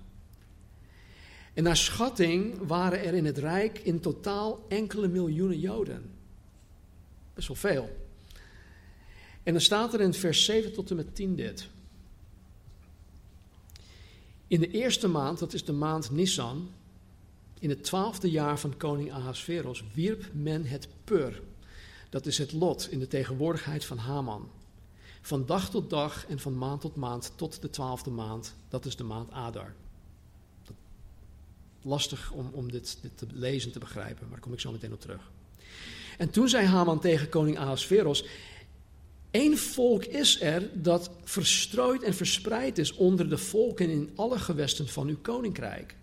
En naar schatting waren er in het Rijk in totaal enkele miljoenen Joden. Best wel veel. En dan staat er in vers 7 tot en met 10 dit. In de eerste maand, dat is de maand Nisan, in het twaalfde jaar van koning Ahasveros, wierp men het pur. Dat is het lot in de tegenwoordigheid van Haman. Van dag tot dag en van maand tot maand tot de twaalfde maand, dat is de maand Adar. Lastig om, om dit, dit te lezen te begrijpen, maar daar kom ik zo meteen op terug. En toen zei Haman tegen koning Ahasveros: Eén volk is er dat verstrooid en verspreid is onder de volken in alle gewesten van uw koninkrijk.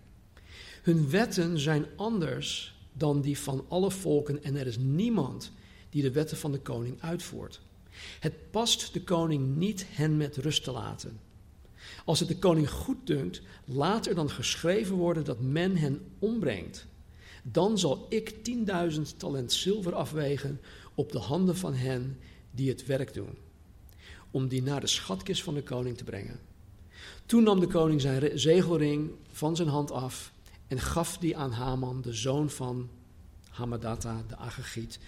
Hun wetten zijn anders dan die van alle volken en er is niemand die de wetten van de koning uitvoert. Het past de koning niet hen met rust te laten. Als het de koning goed dunkt, laat er dan geschreven worden dat men hen ombrengt. Dan zal ik 10.000 talent zilver afwegen op de handen van hen die het werk doen, om die naar de schatkist van de koning te brengen. Toen nam de koning zijn zegelring van zijn hand af en gaf die aan Haman, de zoon van Hamadata, de Agagiet,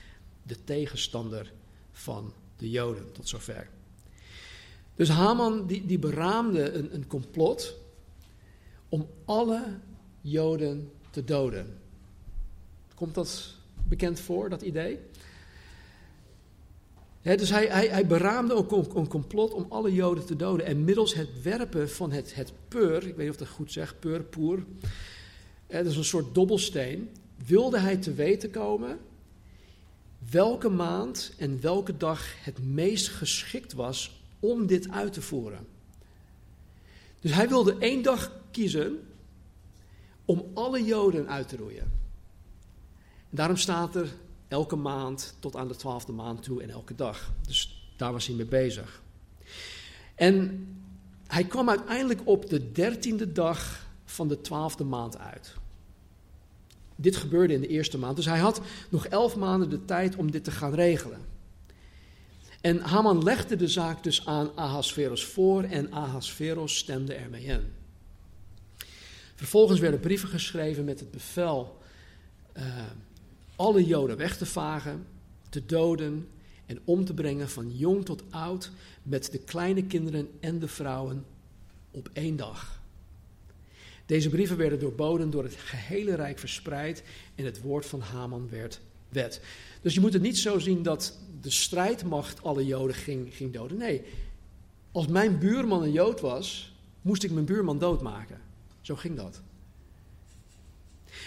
de tegenstander van de Joden. Tot zover. Dus Haman die, die beraamde een, een complot om alle Joden te doden. Komt dat bekend voor, dat idee? dus hij, hij, hij, beraamde ook een, complot om alle Joden te doden. En middels het werpen van het, het peur, ik weet niet of dat goed zegt, peur, poer, dat is een soort dobbelsteen, wilde hij te weten komen welke maand en welke dag het meest geschikt was om dit uit te voeren. Dus hij wilde één dag kiezen om alle Joden uit te roeien. En daarom staat er elke maand tot aan de twaalfde maand toe en elke dag. Dus daar was hij mee bezig. En hij kwam uiteindelijk op de dertiende dag van de twaalfde maand uit. Dit gebeurde in de eerste maand. Dus hij had nog elf maanden de tijd om dit te gaan regelen. En Haman legde de zaak dus aan Ahasveros voor en Ahasveros stemde ermee in. Vervolgens werden brieven geschreven met het bevel uh, alle Joden weg te vagen, te doden en om te brengen van jong tot oud met de kleine kinderen en de vrouwen op één dag. Deze brieven werden doorboden door het gehele rijk verspreid en het woord van Haman werd wet. Dus je moet het niet zo zien dat de strijdmacht alle Joden ging, ging doden. Nee, als mijn buurman een Jood was, moest ik mijn buurman doodmaken. Zo ging dat.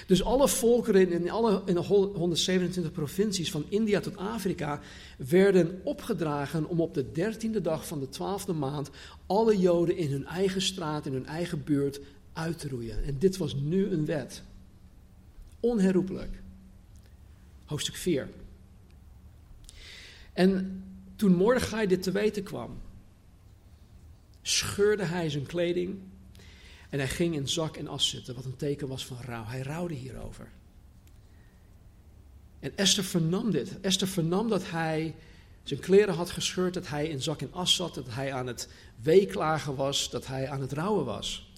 Dus alle volkeren in, alle, in de 127 provincies van India tot Afrika werden opgedragen om op de dertiende dag van de twaalfde maand alle Joden in hun eigen straat, in hun eigen buurt uit te roeien. En dit was nu een wet. Onherroepelijk. Hoofdstuk 4. En toen Mordechai dit te weten kwam, scheurde hij zijn kleding en hij ging in zak en as zitten, wat een teken was van rouw. Hij rouwde hierover. En Esther vernam dit. Esther vernam dat hij zijn kleren had gescheurd, dat hij in zak en as zat, dat hij aan het weeklagen was, dat hij aan het rouwen was.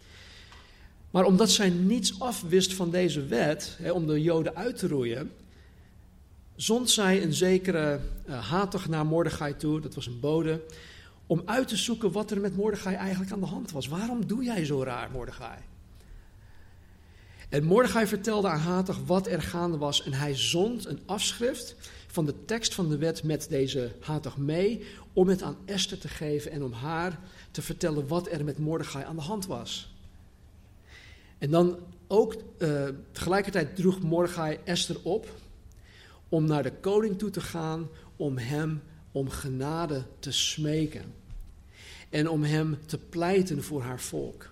Maar omdat zij niets afwist van deze wet, hè, om de Joden uit te roeien, zond zij een zekere uh, Hatag naar Mordechai toe, dat was een bode, om uit te zoeken wat er met Mordechai eigenlijk aan de hand was. Waarom doe jij zo raar, Mordechai? En Mordechai vertelde aan Hatag wat er gaande was en hij zond een afschrift van de tekst van de wet met deze Hatag mee om het aan Esther te geven en om haar te vertellen wat er met Mordechai aan de hand was. En dan ook uh, tegelijkertijd droeg Mordechai Esther op om naar de koning toe te gaan om hem om genade te smeken en om hem te pleiten voor haar volk.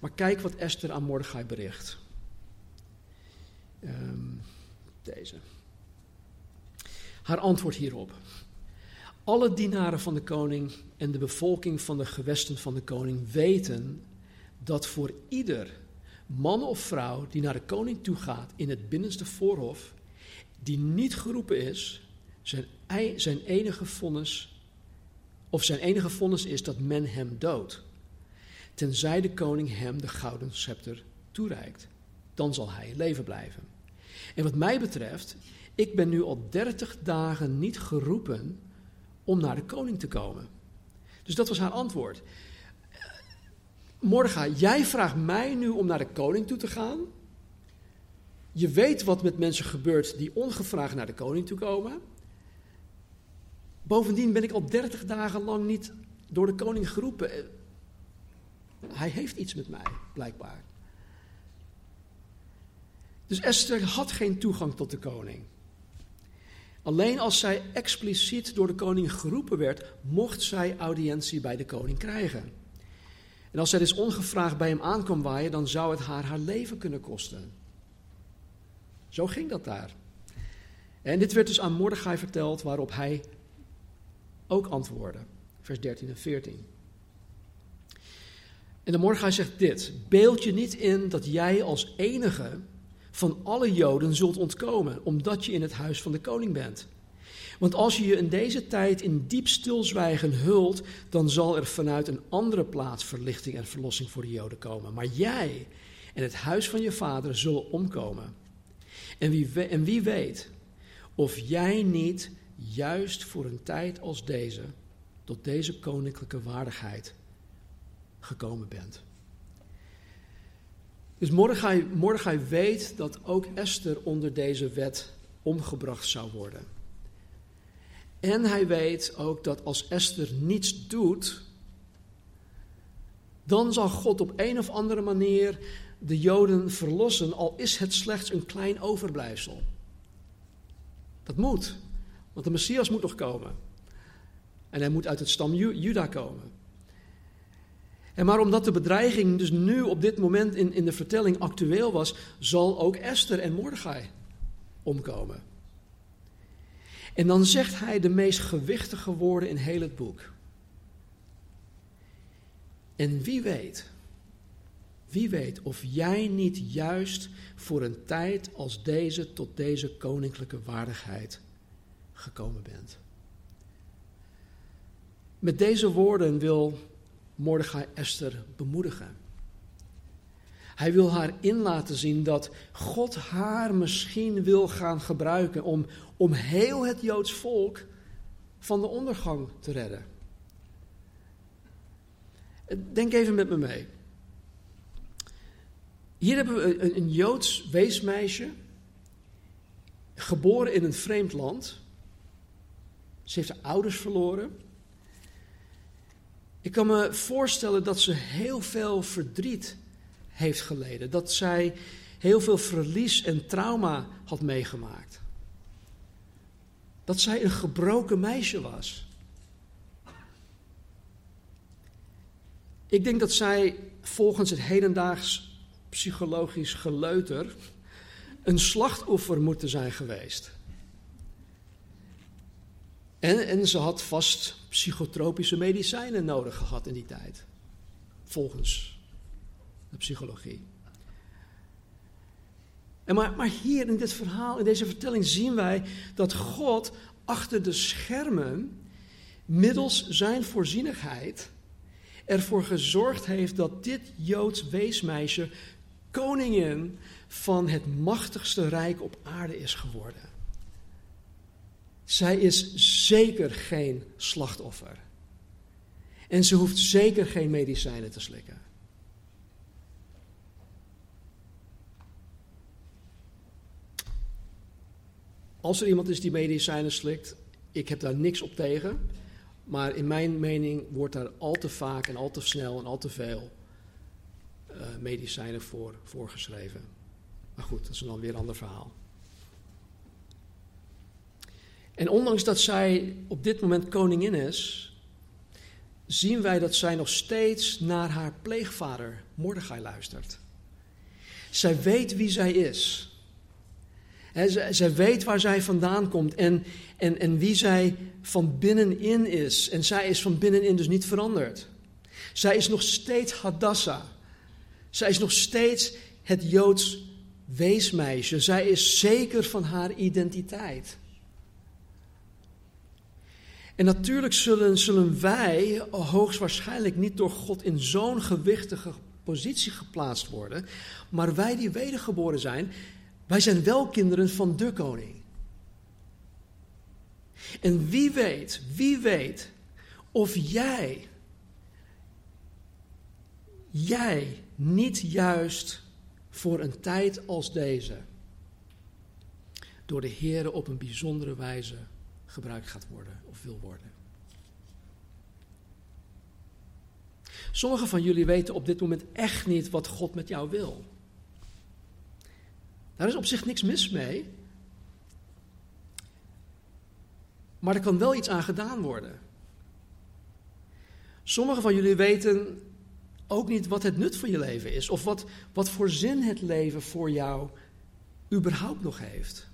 Maar kijk wat Esther aan Mordechai bericht. Um, deze. Haar antwoord hierop. Alle dienaren van de koning en de bevolking van de gewesten van de koning weten dat voor ieder man of vrouw die naar de koning toe gaat in het binnenste voorhof, die niet geroepen is, zijn, zijn enige vonnis, of zijn enige vonnis is dat men hem doodt. Tenzij de koning hem de gouden scepter toereikt. Dan zal hij leven blijven. En wat mij betreft, ik ben nu al dertig dagen niet geroepen om naar de koning te komen. Dus dat was haar antwoord. Morgen, jij vraagt mij nu om naar de koning toe te gaan. Je weet wat met mensen gebeurt die ongevraagd naar de koning toe komen. Bovendien ben ik al dertig dagen lang niet door de koning geroepen. Hij heeft iets met mij, blijkbaar. Dus Esther had geen toegang tot de koning. Alleen als zij expliciet door de koning geroepen werd, mocht zij audiëntie bij de koning krijgen. En als zij dus ongevraagd bij hem aankwam waaien, dan zou het haar haar leven kunnen kosten. Zo ging dat daar. En dit werd dus aan Mordechai verteld, waarop hij ook antwoordde. Vers 13 en 14. En de Mordechai zegt dit: Beeld je niet in dat jij als enige van alle Joden zult ontkomen, omdat je in het huis van de koning bent. Want als je je in deze tijd in diep stilzwijgen hult, dan zal er vanuit een andere plaats verlichting en verlossing voor de Joden komen. Maar jij en het huis van je vader zullen omkomen. En wie, en wie weet of jij niet juist voor een tijd als deze tot deze koninklijke waardigheid gekomen bent. Dus Mordechai, Mordechai weet dat ook Esther onder deze wet omgebracht zou worden. En hij weet ook dat als Esther niets doet, dan zal God op een of andere manier de Joden verlossen, al is het slechts een klein overblijfsel. Dat moet, want de Messias moet nog komen. En hij moet uit het stam Juda komen. En maar omdat de bedreiging dus nu op dit moment in, in de vertelling actueel was, zal ook Esther en Mordechai omkomen. En dan zegt hij de meest gewichtige woorden in heel het boek. En wie weet, wie weet of jij niet juist voor een tijd als deze tot deze koninklijke waardigheid gekomen bent. Met deze woorden wil Mordechai Esther bemoedigen. Hij wil haar in laten zien dat God haar misschien wil gaan gebruiken om, om heel het Joods volk van de ondergang te redden. Denk even met me mee. Hier hebben we een, Joods weesmeisje, geboren in een vreemd land. Ze heeft haar ouders verloren. Ik kan me voorstellen dat ze heel veel verdriet heeft geleden. Dat zij heel veel verlies en trauma had meegemaakt. Dat zij een gebroken meisje was. Ik denk dat zij volgens het hedendaags psychologisch geleuter een slachtoffer moeten zijn geweest. En, en ze had vast psychotropische medicijnen nodig gehad in die tijd. Volgens de psychologie. En maar, maar hier in dit verhaal, in deze vertelling, zien wij dat God achter de schermen, middels zijn voorzienigheid, ervoor gezorgd heeft dat dit Joods weesmeisje koningin van het machtigste rijk op aarde is geworden. Zij is zeker geen slachtoffer. En ze hoeft zeker geen medicijnen te slikken. Als er iemand is die medicijnen slikt, ik heb daar niks op tegen. Maar in mijn mening wordt daar al te vaak en al te snel en al te veel uh, medicijnen voor voorgeschreven. Maar goed, dat is dan weer een ander verhaal. En ondanks dat zij op dit moment koningin is, zien wij dat zij nog steeds naar haar pleegvader Mordechai luistert. Zij weet wie zij is. He, zij, weet waar zij vandaan komt en, en, en wie zij van binnenin is. En zij is van binnenin dus niet veranderd. Zij is nog steeds Hadassah. Zij is nog steeds het Joods weesmeisje. Zij is zeker van haar identiteit. En natuurlijk zullen, zullen wij hoogstwaarschijnlijk niet door God in zo'n gewichtige positie geplaatst worden. Maar wij die wedergeboren zijn, wij zijn wel kinderen van de koning. En wie weet, wie weet of jij, jij niet juist voor een tijd als deze door de Heer op een bijzondere wijze gebruikt gaat worden of wil worden. Sommigen van jullie weten op dit moment echt niet wat God met jou wil. Daar is op zich niks mis mee. Maar er kan wel iets aan gedaan worden. Sommigen van jullie weten ook niet wat het nut van je leven is. Of wat, wat voor zin het leven voor jou überhaupt nog heeft.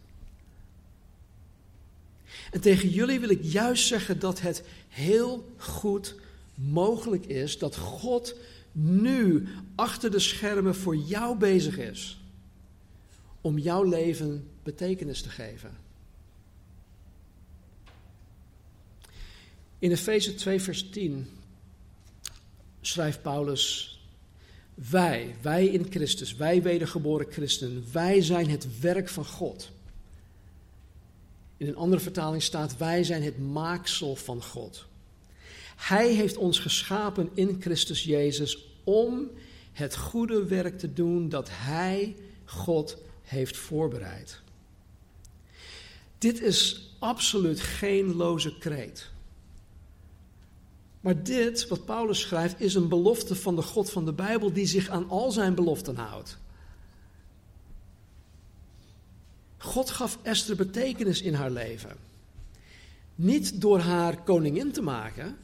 En tegen jullie wil ik juist zeggen dat het heel goed mogelijk is dat God nu achter de schermen voor jou bezig is om jouw leven betekenis te geven. In Efeze 2, vers 10 schrijft Paulus: Wij, wij in Christus, wij wedergeboren christenen, wij zijn het werk van God. In een andere vertaling staat: Wij zijn het maaksel van God. Hij heeft ons geschapen in Christus Jezus om het goede werk te doen dat Hij, God, heeft voorbereid. Dit is absoluut geen loze kreet. Maar dit, wat Paulus schrijft, is een belofte van de God van de Bijbel die zich aan al zijn beloften houdt. God gaf Esther betekenis in haar leven. Niet door haar koningin te maken,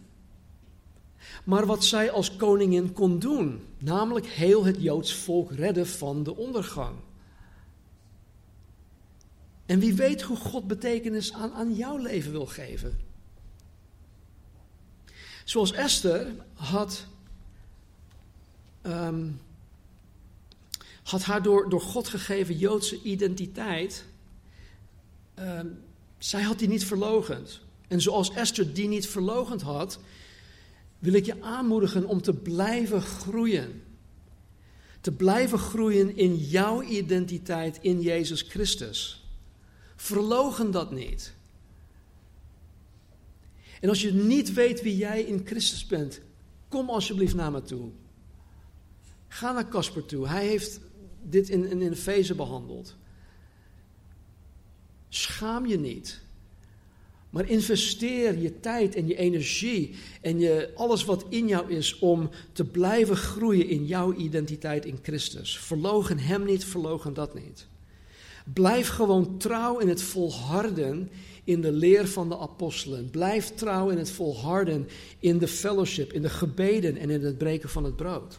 maar wat zij als koningin kon doen, namelijk heel het Joods volk redden van de ondergang. En wie weet hoe God betekenis aan, aan jouw leven wil geven. Zoals Esther had um, had haar door, door God gegeven Joodse identiteit, ehm, zij had die niet verlogend. En zoals Esther die niet verlogend had, wil ik je aanmoedigen om te blijven groeien. Te blijven groeien in jouw identiteit in Jezus Christus. Verlogen dat niet. En als je niet weet wie jij in Christus bent, kom alsjeblieft naar me toe. Ga naar Casper toe. Hij heeft dit in, in, in Feze behandeld. Schaam je niet. Maar investeer je tijd en je energie en je, alles wat in jou is om te blijven groeien in jouw identiteit in Christus. Verlogen Hem niet, verlogen dat niet. Blijf gewoon trouw in het volharden in de leer van de apostelen. Blijf trouw in het volharden in de fellowship, in de gebeden en in het breken van het brood.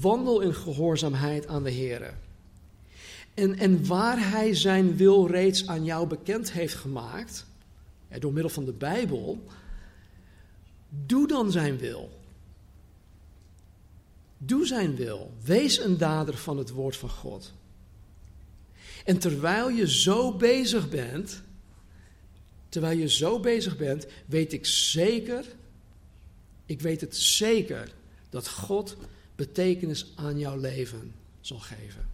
Wandel in gehoorzaamheid aan de Heer. En, en waar Hij zijn wil reeds aan jou bekend heeft gemaakt, door middel van de Bijbel, doe dan Zijn wil. Doe Zijn wil. Wees een dader van het woord van God. En terwijl je zo bezig bent, terwijl je zo bezig bent, weet ik zeker, ik weet het zeker, dat God betekenis aan jouw leven zal geven.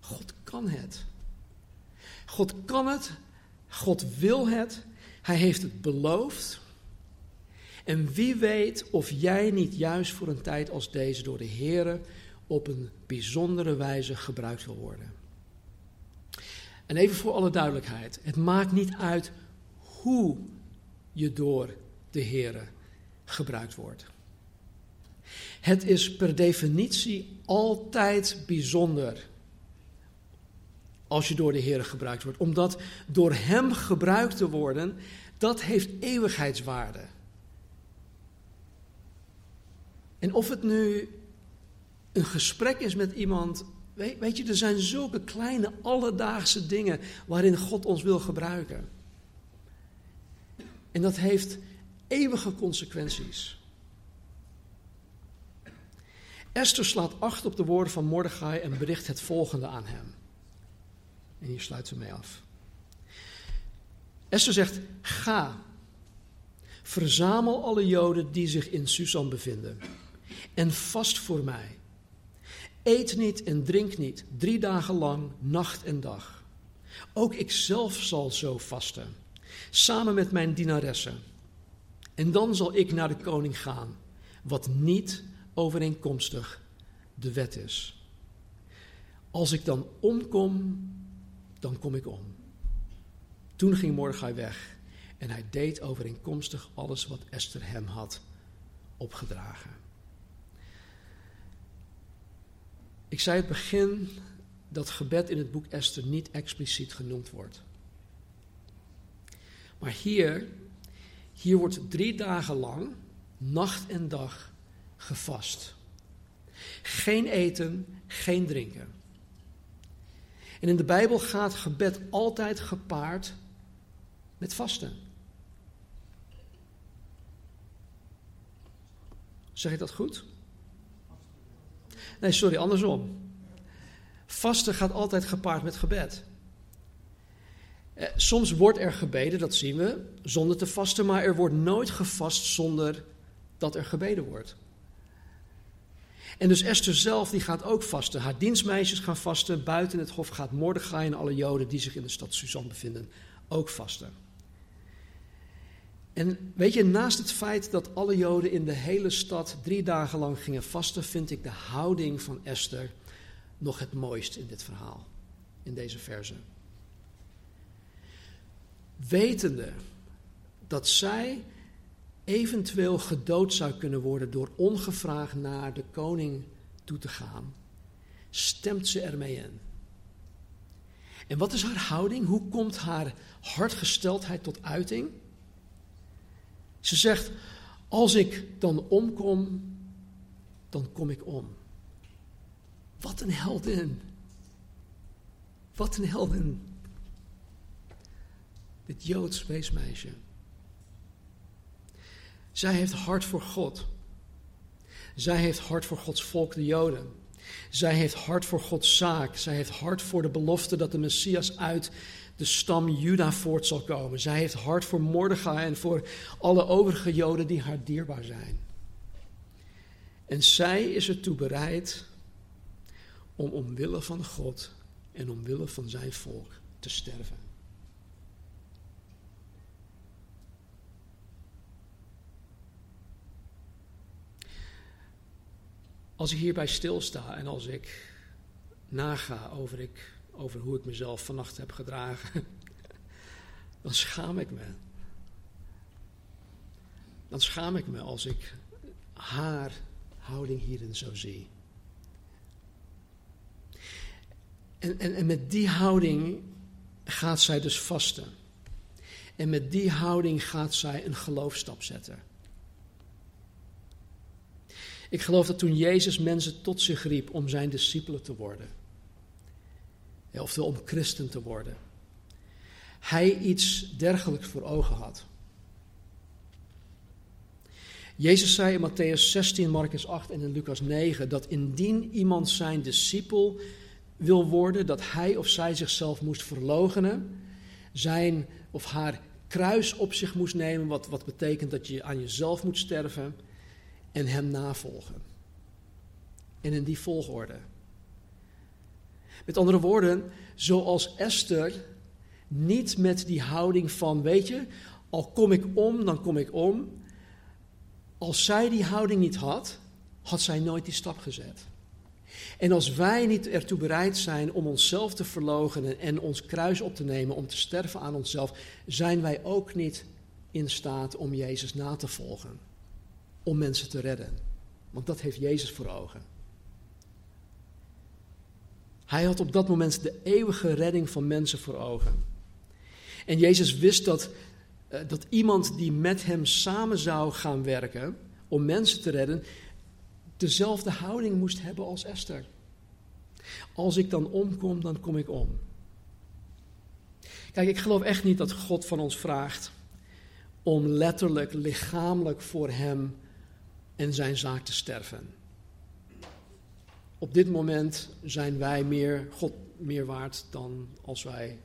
God kan het. God kan het. God wil het. Hij heeft het beloofd. En wie weet of jij niet juist voor een tijd als deze door de Heer op een bijzondere wijze gebruikt wil worden. En even voor alle duidelijkheid: het maakt niet uit hoe je door de Heer gebruikt wordt. Het is per definitie altijd bijzonder als je door de Heer gebruikt wordt. Omdat door Hem gebruikt te worden, dat heeft eeuwigheidswaarde. En of het nu een gesprek is met iemand. Weet, weet je, er zijn zulke kleine alledaagse dingen waarin God ons wil gebruiken. En dat heeft eeuwige consequenties. Esther slaat acht op de woorden van Mordechai en bericht het volgende aan hem. En hier sluit ze mee af. Esther zegt: Ga, verzamel alle Joden die zich in Susan bevinden en vast voor mij. Eet niet en drink niet, drie dagen lang, nacht en dag. Ook ik zelf zal zo vasten, samen met mijn dienaressen. En dan zal ik naar de koning gaan, wat niet overeenkomstig de wet is. Als ik dan omkom, dan kom ik om. Toen ging Mordechai weg en hij deed overeenkomstig alles wat Esther hem had opgedragen. Ik zei het begin dat gebed in het boek Esther niet expliciet genoemd wordt. Maar hier, hier wordt drie dagen lang, nacht en dag, gevast. Geen eten, geen drinken. En in de Bijbel gaat gebed altijd gepaard met vasten. Zeg ik dat goed? Nee, sorry, andersom. Vasten gaat altijd gepaard met gebed. Eh, soms wordt er gebeden, dat zien we, zonder te vasten, maar er wordt nooit gevast zonder dat er gebeden wordt. En dus Esther zelf, die gaat ook vasten. Haar dienstmeisjes gaan vasten. Buiten het hof gaat Mordechai en alle Joden die zich in de stad Suzan bevinden ook vasten. En weet je, naast het feit dat alle Joden in de hele stad drie dagen lang gingen vasten, vind ik de houding van Esther nog het mooist in dit verhaal, in deze verse. Wetende dat zij eventueel gedood zou kunnen worden door ongevraagd naar de koning toe te gaan, stemt ze ermee in. En wat is haar houding? Hoe komt haar hartgesteldheid tot uiting? Ze zegt: Als ik dan omkom, dan kom ik om. Wat een heldin. Wat een heldin. Dit Joods weesmeisje. Zij heeft hart voor God. Zij heeft hart voor Gods volk, de Joden. Zij heeft hart voor Gods zaak. Zij heeft hart voor de belofte dat de Messias uit de stam Juda voort zal komen. Zij heeft hart voor Mordechai en voor alle overige Joden die haar dierbaar zijn. En zij is ertoe bereid om omwille van God en omwille van zijn volk te sterven. Als ik hierbij stilsta en als ik naga over, ik, over hoe ik mezelf vannacht heb gedragen, <laughs> dan schaam ik me. Dan schaam ik me als ik haar houding hierin zo zie. En, en, en met die houding gaat zij dus vasten. En met die houding gaat zij een geloofstap zetten. Ik geloof dat toen Jezus mensen tot zich riep om zijn discipelen te worden, oftewel om christen te worden, hij iets dergelijks voor ogen had. Jezus zei in Matthäus 16, Marcus 8 en in Lucas 9 dat indien iemand zijn discipel wil worden, dat hij of zij zichzelf moest verloochenen, zijn of haar kruis op zich moest nemen, wat, wat betekent dat je aan jezelf moet sterven en hem navolgen. En in die volgorde. Met andere woorden, zoals Esther niet met die houding van, weet je, al kom ik om, dan kom ik om. Als zij die houding niet had, had zij nooit die stap gezet. En als wij niet ertoe bereid zijn om onszelf te verloochenen en ons kruis op te nemen om te sterven aan onszelf, zijn wij ook niet in staat om Jezus na te volgen om mensen te redden. Want dat heeft Jezus voor ogen. Hij had op dat moment de eeuwige redding van mensen voor ogen. En Jezus wist dat, uh, dat iemand die met hem samen zou gaan werken om mensen te redden, dezelfde houding moest hebben als Esther. Als ik dan omkom, dan kom ik om. Kijk, ik geloof echt niet dat God van ons vraagt om letterlijk, lichamelijk voor hem en zijn zaak te sterven. Op dit moment zijn wij meer God meer waard dan als wij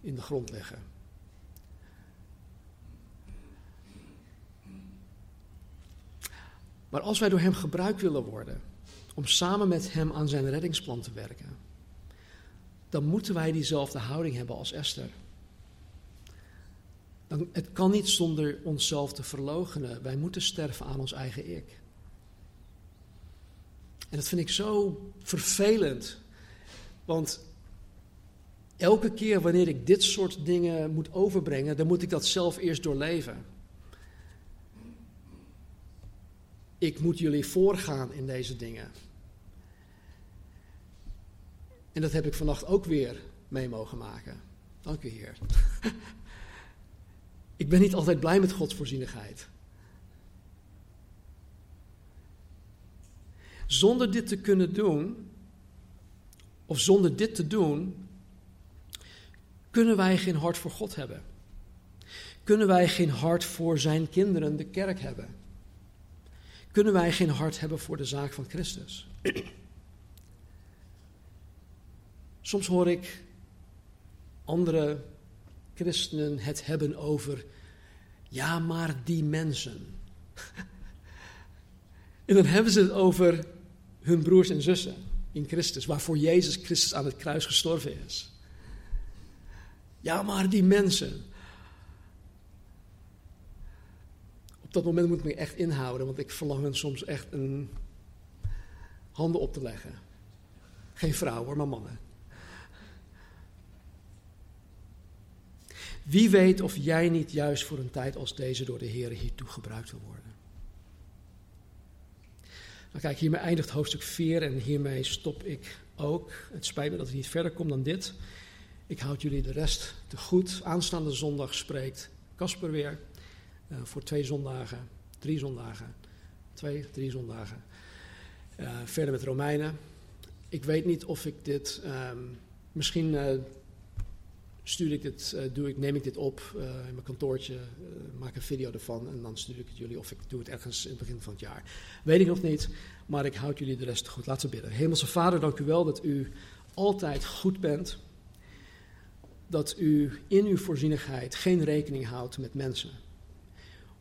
in de grond liggen. Maar als wij door Hem gebruikt willen worden om samen met Hem aan zijn reddingsplan te werken, dan moeten wij diezelfde houding hebben als Esther het kan niet zonder onszelf te verloochenen. Wij moeten sterven aan ons eigen ik. En dat vind ik zo vervelend. Want elke keer wanneer ik dit soort dingen moet overbrengen, dan moet ik dat zelf eerst doorleven. Ik moet jullie voorgaan in deze dingen. En dat heb ik vannacht ook weer mee mogen maken. Dank u, Heer. <laughs> Ik ben niet altijd blij met Gods voorzienigheid. Zonder dit te kunnen doen, of zonder dit te doen, kunnen wij geen hart voor God hebben. Kunnen wij geen hart voor zijn kinderen, de kerk, hebben. Kunnen wij geen hart hebben voor de zaak van Christus. <clears throat> Soms hoor ik andere christenen het hebben over, ja, maar die mensen. <laughs> en dan hebben ze het over hun broers en zussen in Christus, waarvoor Jezus Christus aan het kruis gestorven is. Ja, maar die mensen. Op dat moment moet ik me echt inhouden, want ik verlang hen soms echt een handen op te leggen. Geen vrouwen, maar mannen. Wie weet of jij niet juist voor een tijd als deze door de Heer hiertoe gebruikt wil worden. Nou kijk, hiermee eindigt hoofdstuk 4 en hiermee stop ik ook. Het spijt me dat ik niet verder kom dan dit. Ik houd jullie de rest te goed. Aanstaande zondag spreekt Casper weer uh, voor twee zondagen, drie zondagen, twee, drie zondagen. Uh, verder met Romeinen. Ik weet niet of ik dit, um, misschien uh, stuur ik dit, eh, doe ik, neem ik dit op uh, in mijn kantoortje, uh, maak een video ervan en dan stuur ik het jullie of ik doe het ergens in het begin van het jaar. Weet ik nog niet, maar ik houd jullie de rest goed. Laten we bidden. Hemelse Vader, dank u wel dat u altijd goed bent. Dat u in uw voorzienigheid geen rekening houdt met mensen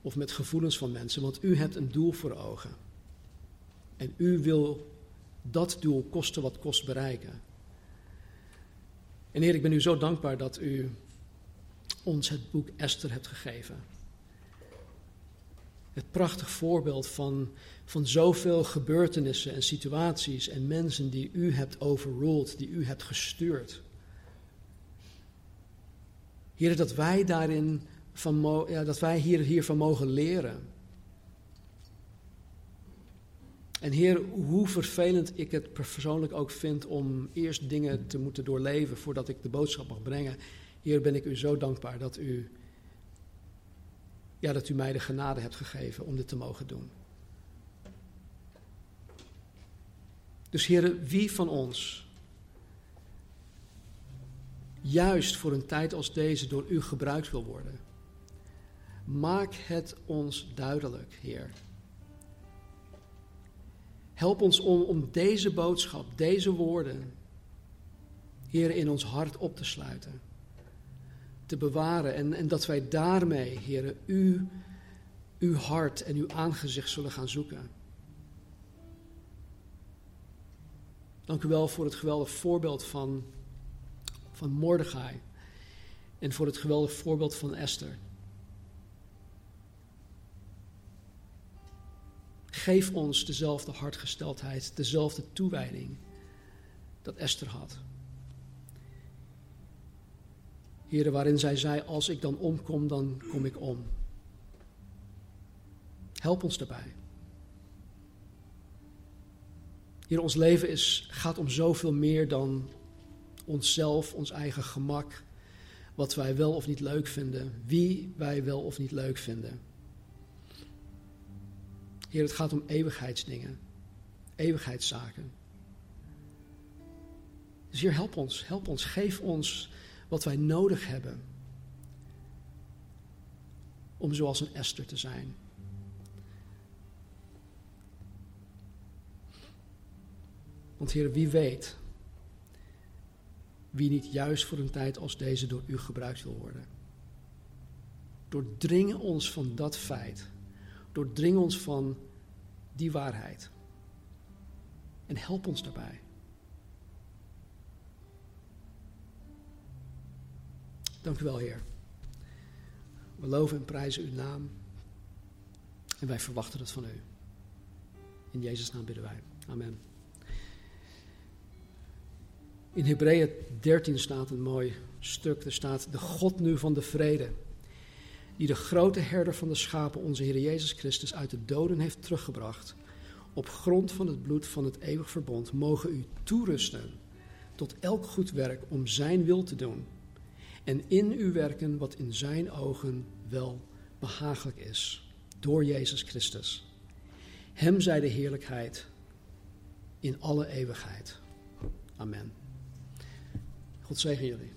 of met gevoelens van mensen, want u hebt een doel voor ogen. En u wil dat doel kosten wat kost bereiken. En Heer, ik ben u zo dankbaar dat u ons het boek Esther hebt gegeven. Het prachtig voorbeeld van, van zoveel gebeurtenissen en situaties en mensen die u hebt overruled, die u hebt gestuurd. Heer, dat wij daarin van, ja, dat wij hier, hiervan mogen leren. En Heer, hoe vervelend ik het persoonlijk ook vind om eerst dingen te moeten doorleven voordat ik de boodschap mag brengen. Heer, ben ik u zo dankbaar dat u, ja, dat u mij de genade hebt gegeven om dit te mogen doen. Dus Heer, wie van ons juist voor een tijd als deze door u gebruikt wil worden, maak het ons duidelijk, Heer. Help ons om, om deze boodschap, deze woorden, Heer, in ons hart op te sluiten. Te bewaren en, en dat wij daarmee, Heer, u, uw hart en uw aangezicht zullen gaan zoeken. Dank u wel voor het geweldige voorbeeld van, van Mordechai. En voor het geweldige voorbeeld van Esther. Geef ons dezelfde hartgesteldheid, dezelfde toewijding dat Esther had. Heren, waarin zij zei: Als ik dan omkom, dan kom ik om. Help ons daarbij. Hier, ons leven is, gaat om zoveel meer dan onszelf, ons eigen gemak, wat wij wel of niet leuk vinden, wie wij wel of niet leuk vinden. Heer, het gaat om eeuwigheidsdingen, eeuwigheidszaken. Dus Heer, help ons, help ons, geef ons wat wij nodig hebben om zoals een Esther te zijn. Want Heer, wie weet wie niet juist voor een tijd als deze door u gebruikt wil worden. Doordring ons van dat feit Doordring ons van die waarheid. En help ons daarbij. Dank u wel, Heer. We loven en prijzen uw naam. En wij verwachten het van u. In Jezus' naam bidden wij. Amen. In Hebreeën 13 staat een mooi stuk. Er staat: De God nu van de vrede die de grote herder van de schapen, onze Heer Jezus Christus, uit de doden heeft teruggebracht, op grond van het bloed van het eeuwig verbond, mogen u toerusten tot elk goed werk om Zijn wil te doen en in u werken wat in Zijn ogen wel behagelijk is, door Jezus Christus. Hem zij de heerlijkheid in alle eeuwigheid. Amen. God zegen jullie.